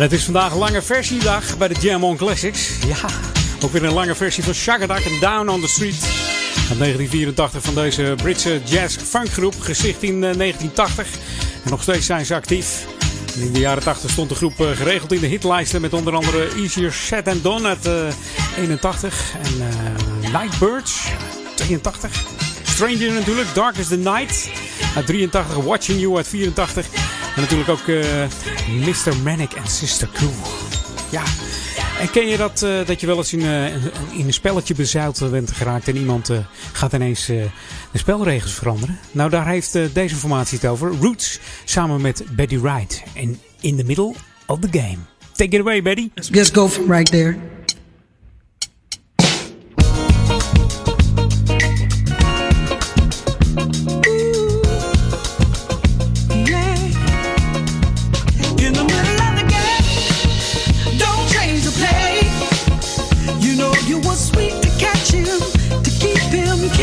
Het is vandaag lange versiedag bij de Jam on Classics. Ja, ook weer een lange versie van Shagadak en Down on the Street. Uit 1984 van deze Britse jazz-funkgroep, gezicht in eh, 1980. En nog steeds zijn ze actief. In de jaren 80 stond de groep eh, geregeld in de hitlijsten met onder andere Easier Set and Done uit eh, 81 en uh, Nightbirds 82. Stranger natuurlijk, Dark is the Night uit 83, Watching You uit 84 en natuurlijk ook eh, Mr. Manic en Sister Crew. Ja, en ken je dat, eh, dat je wel eens in, eh, in een spelletje bezuild bent geraakt en iemand gaat ineens de spelregels veranderen? Nou, daar heeft deze informatie het over. Roots samen met Betty Wright. En in the middle of the game. Take it away, Betty. Just go from right there.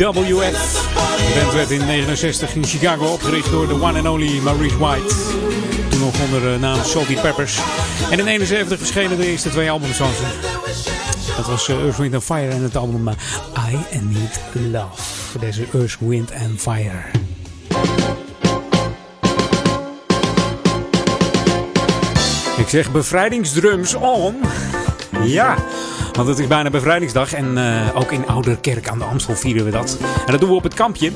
EWF. De band werd in 69 in Chicago opgericht door de one and only Maurice White. Toen nog onder de naam Salty Peppers. En in 71 verschenen de eerste twee albums van ze. Dat was eh, Earth, Wind and Fire en het album eh, I Need Love. Voor deze Earth, Wind and Fire. Ik zeg bevrijdingsdrums on. Ja, want het is bijna bevrijdingsdag en eh, ook in Ouderkerk aan de Amstel vieren we dat. En dat doen we op het kampje.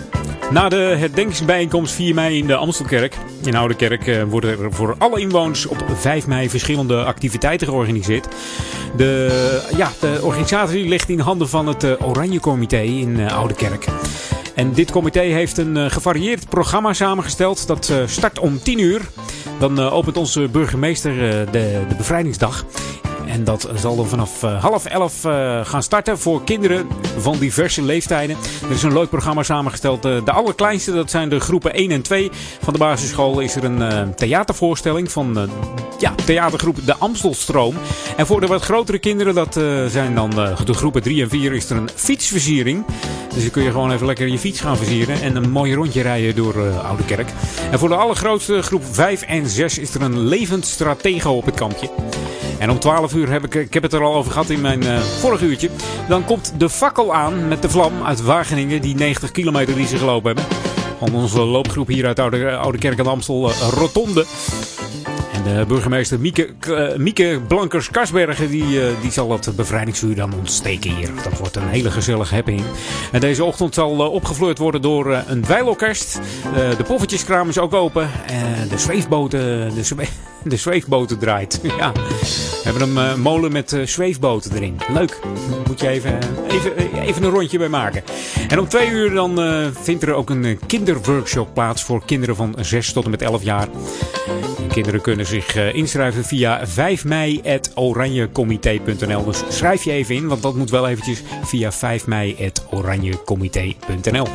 Na de herdenkingsbijeenkomst 4 mei in de Amstelkerk. In Ouderkerk eh, worden er voor alle inwoners op 5 mei verschillende activiteiten georganiseerd. De, ja, de organisatie ligt in handen van het eh, Oranje Comité in Ouderkerk. En dit comité heeft een gevarieerd programma samengesteld. Dat start om 10 uur. Dan opent onze burgemeester de, de bevrijdingsdag. En dat zal dan vanaf eh, half elf eh, gaan starten voor kinderen van diverse leeftijden. Er is een leuk programma samengesteld. Eh, de allerkleinste, dat zijn de groepen 1 en 2 van de basisschool, is er een theatervoorstelling van ja, theatergroep De Amstelstroom. En voor de wat grotere kinderen, dat zijn dan de groepen 3 en 4, is er een fietsversiering. Dus dan kun je gewoon even lekker je fiets gaan versieren en een mooi rondje rijden door eh Oude Kerk. En voor de allergrootste groep 5 en 6 is er een levend stratego op het kampje. En om 12 uur heb ik, ik heb het er al over gehad in mijn eh vorige uurtje. Dan komt de fakkel aan met de vlam uit Wageningen, die 90 kilometer die ze gelopen hebben. Van onze loopgroep hier uit Oude, Oude Kerk de Amstel, eh, Rotonde. En de burgemeester Mieke, eh, Mieke Blankers-Kasbergen die, die zal het bevrijdingsvuur dan ontsteken hier. Dat wordt een hele gezellige happening. En deze ochtend zal opgefleurd worden door een dweilorkest. De poffertjeskraam is ook open. Eh, de zweefboten, de, de zweefboten draait. ja. We hebben een eh, molen met eh, zweefboten erin. Leuk. Moet je even, even, even een rondje bij maken. En om twee uur dan eh, vindt er ook een eh, kinderworkshop plaats voor kinderen van 6 tot en met 11 jaar. En kinderen kunnen zich eh, inschrijven via 5 mei.oranjecomité.nl. Dus schrijf je even in, want dat moet wel eventjes via 5 mei.oranjecomité.nl.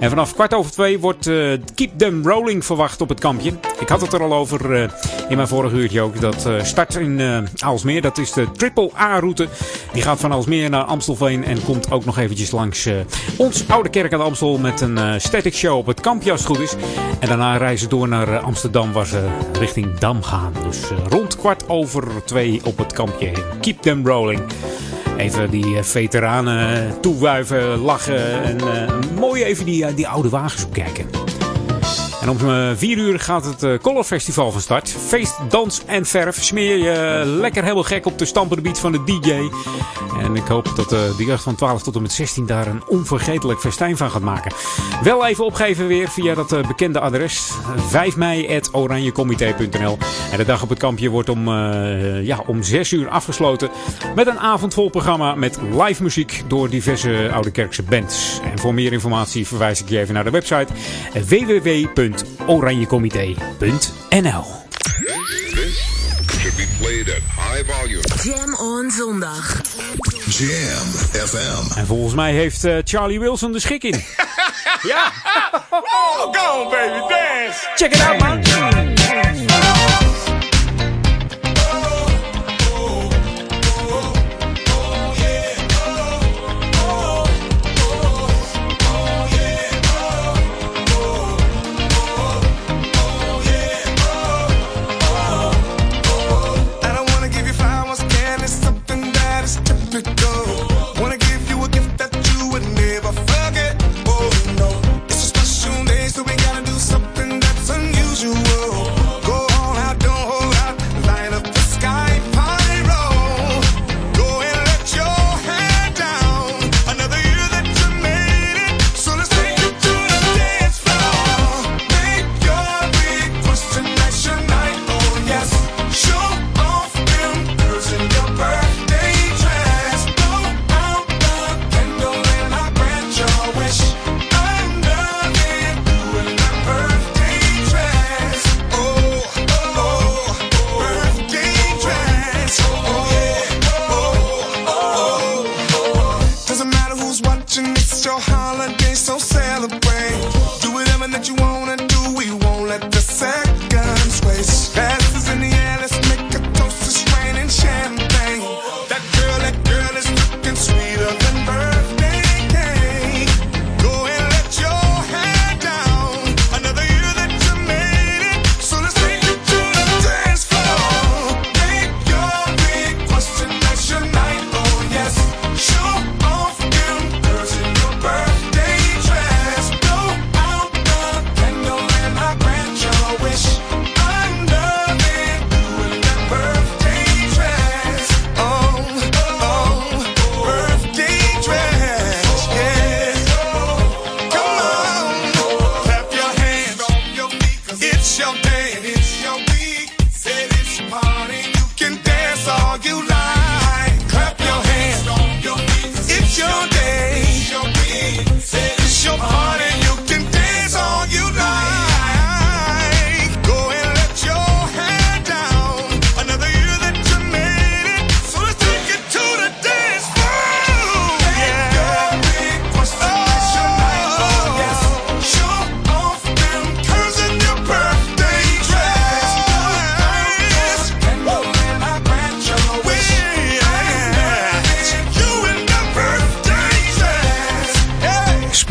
En vanaf kwart over twee wordt eh, Keep Them Rolling verwacht op het kampje. Ik had het er al over eh, in mijn vorige uurtje ook. Dat eh, start in eh Aalsmeer. Dat is de Triple A-route. Die gaat van Aalsmeer naar Amstelveen en komt ook nog eventjes langs eh, ons Oude Kerk aan de Amstel met een static show op het kampje als het goed is. En daarna reizen door naar Amsterdam waar ze richting Dam gaan. Dus rond kwart over twee op het kampje. Keep them rolling. Even die veteranen toewuiven, lachen en mooi even die, die oude wagens bekijken. En om 4 uur gaat het eh, Color Festival van start. Feest, dans en verf. Smeer je lekker helemaal gek op de stampende beat van de DJ. En ik hoop dat eh, de jeugd van 12 tot en met 16 daar een onvergetelijk festijn van gaat maken. Wel even opgeven weer via dat eh, bekende adres. 5 mei En de dag op het kampje wordt om, eh, ja, om 6 uur afgesloten. Met een avondvol programma met live muziek door diverse Oude Kerkse bands. En voor meer informatie verwijs ik je even naar de website www.oranjecomité.nl Should be played at high volume. Jam on zondag. Jam FM. En volgens mij heeft eh, Charlie Wilson de schik in. Ja! Oh, go on, baby, dance! Check it out, man!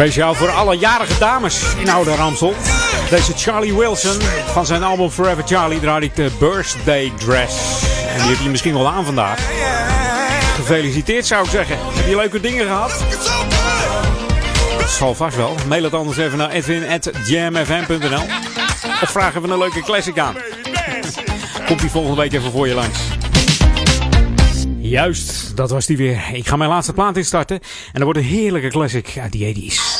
Speciaal voor alle jarige dames in Oude Ramsel. Deze Charlie Wilson van zijn album Forever Charlie draait ik de Birthday Dress. En die heb je misschien wel aan vandaag. Gefeliciteerd zou ik zeggen. Heb je leuke dingen gehad? Dat zal vast wel. Mail het anders even naar edwin.jamfm.nl Of vraag even een leuke classic aan. Komt die volgende week even voor je langs. Juist, dat was die weer. Ik ga mijn laatste plaat instarten. En dat wordt een heerlijke classic uit de 80s.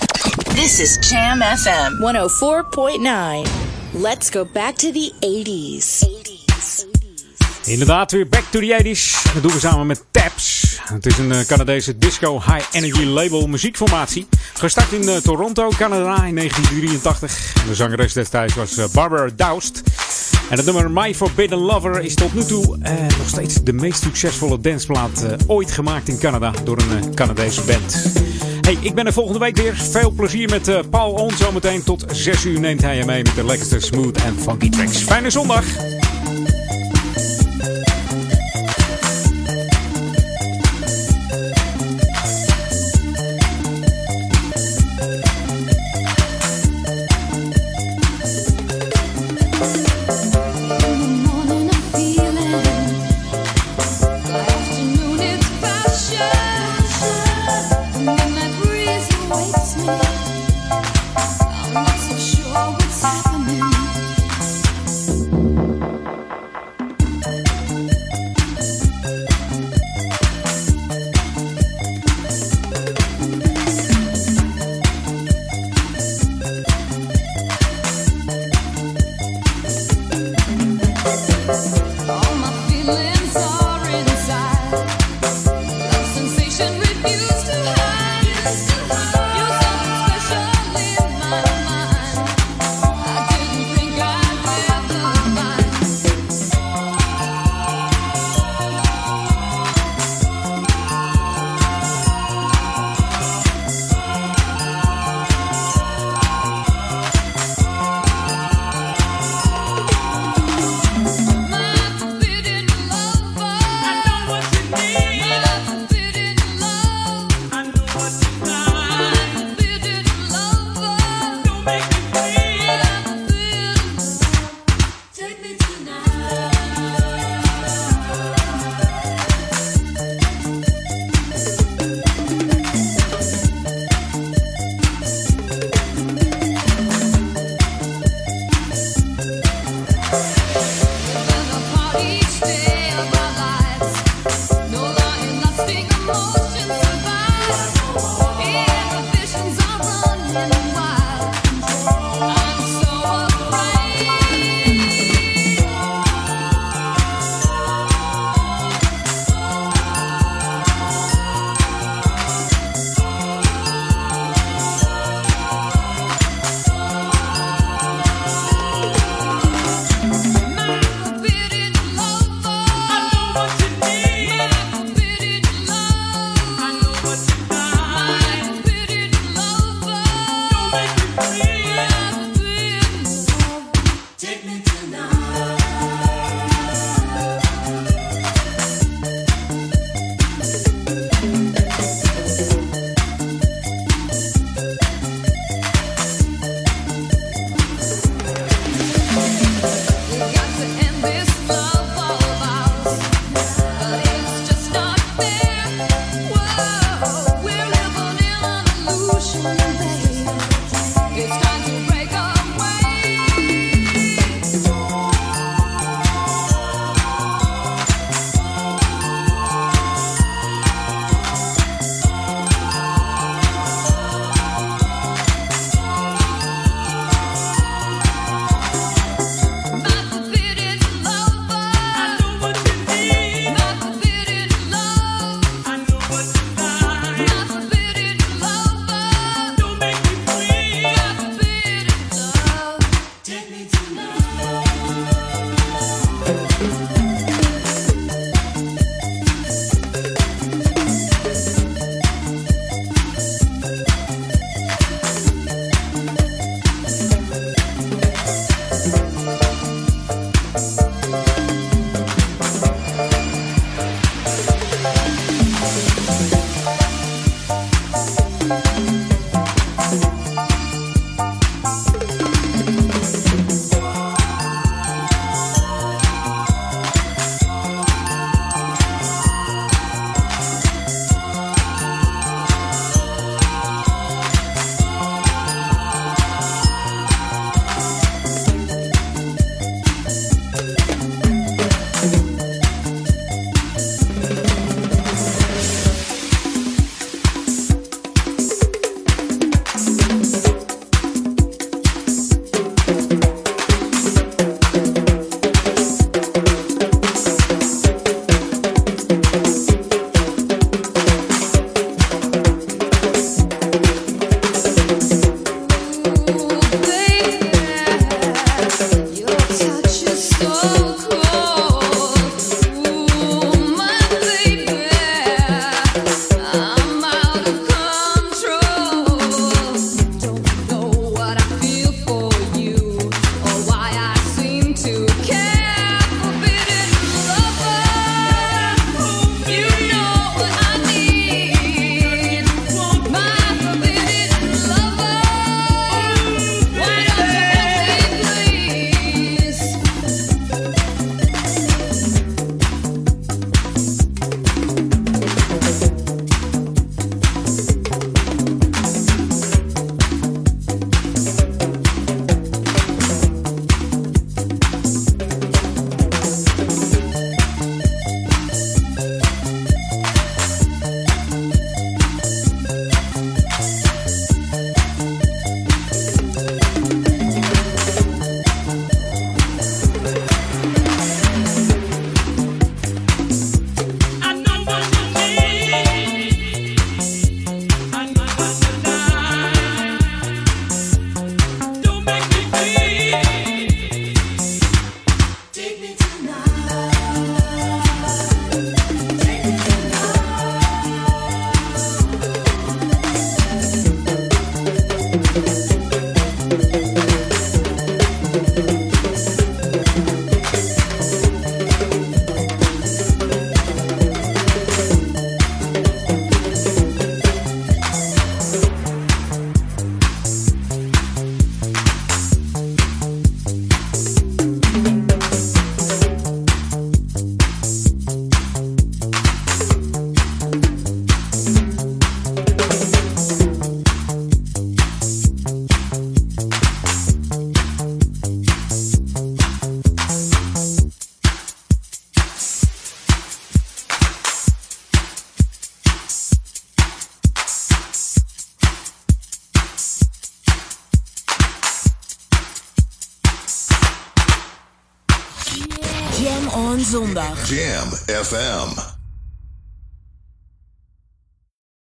This is Jam FM 104.9. Let's go back to the 80s. Inderdaad, weer back to the 80s. Dat doen we samen met Taps. Het is een eh, Canadese disco high energy label muziekformatie. Gestart in eh, Toronto, Canada in 1983. En de zangeres destijds was eh, Barbara Doust. En het nummer My Forbidden Lover is tot nu toe eh, nog steeds de meest succesvolle danceplaat eh, ooit gemaakt in Canada door een eh, Canadese band. Hey, ik ben er volgende week weer. Veel plezier met eh, Paul On zometeen. Tot 6 uur neemt hij je mee met de lekkerste smooth en funky tracks. Fijne zondag!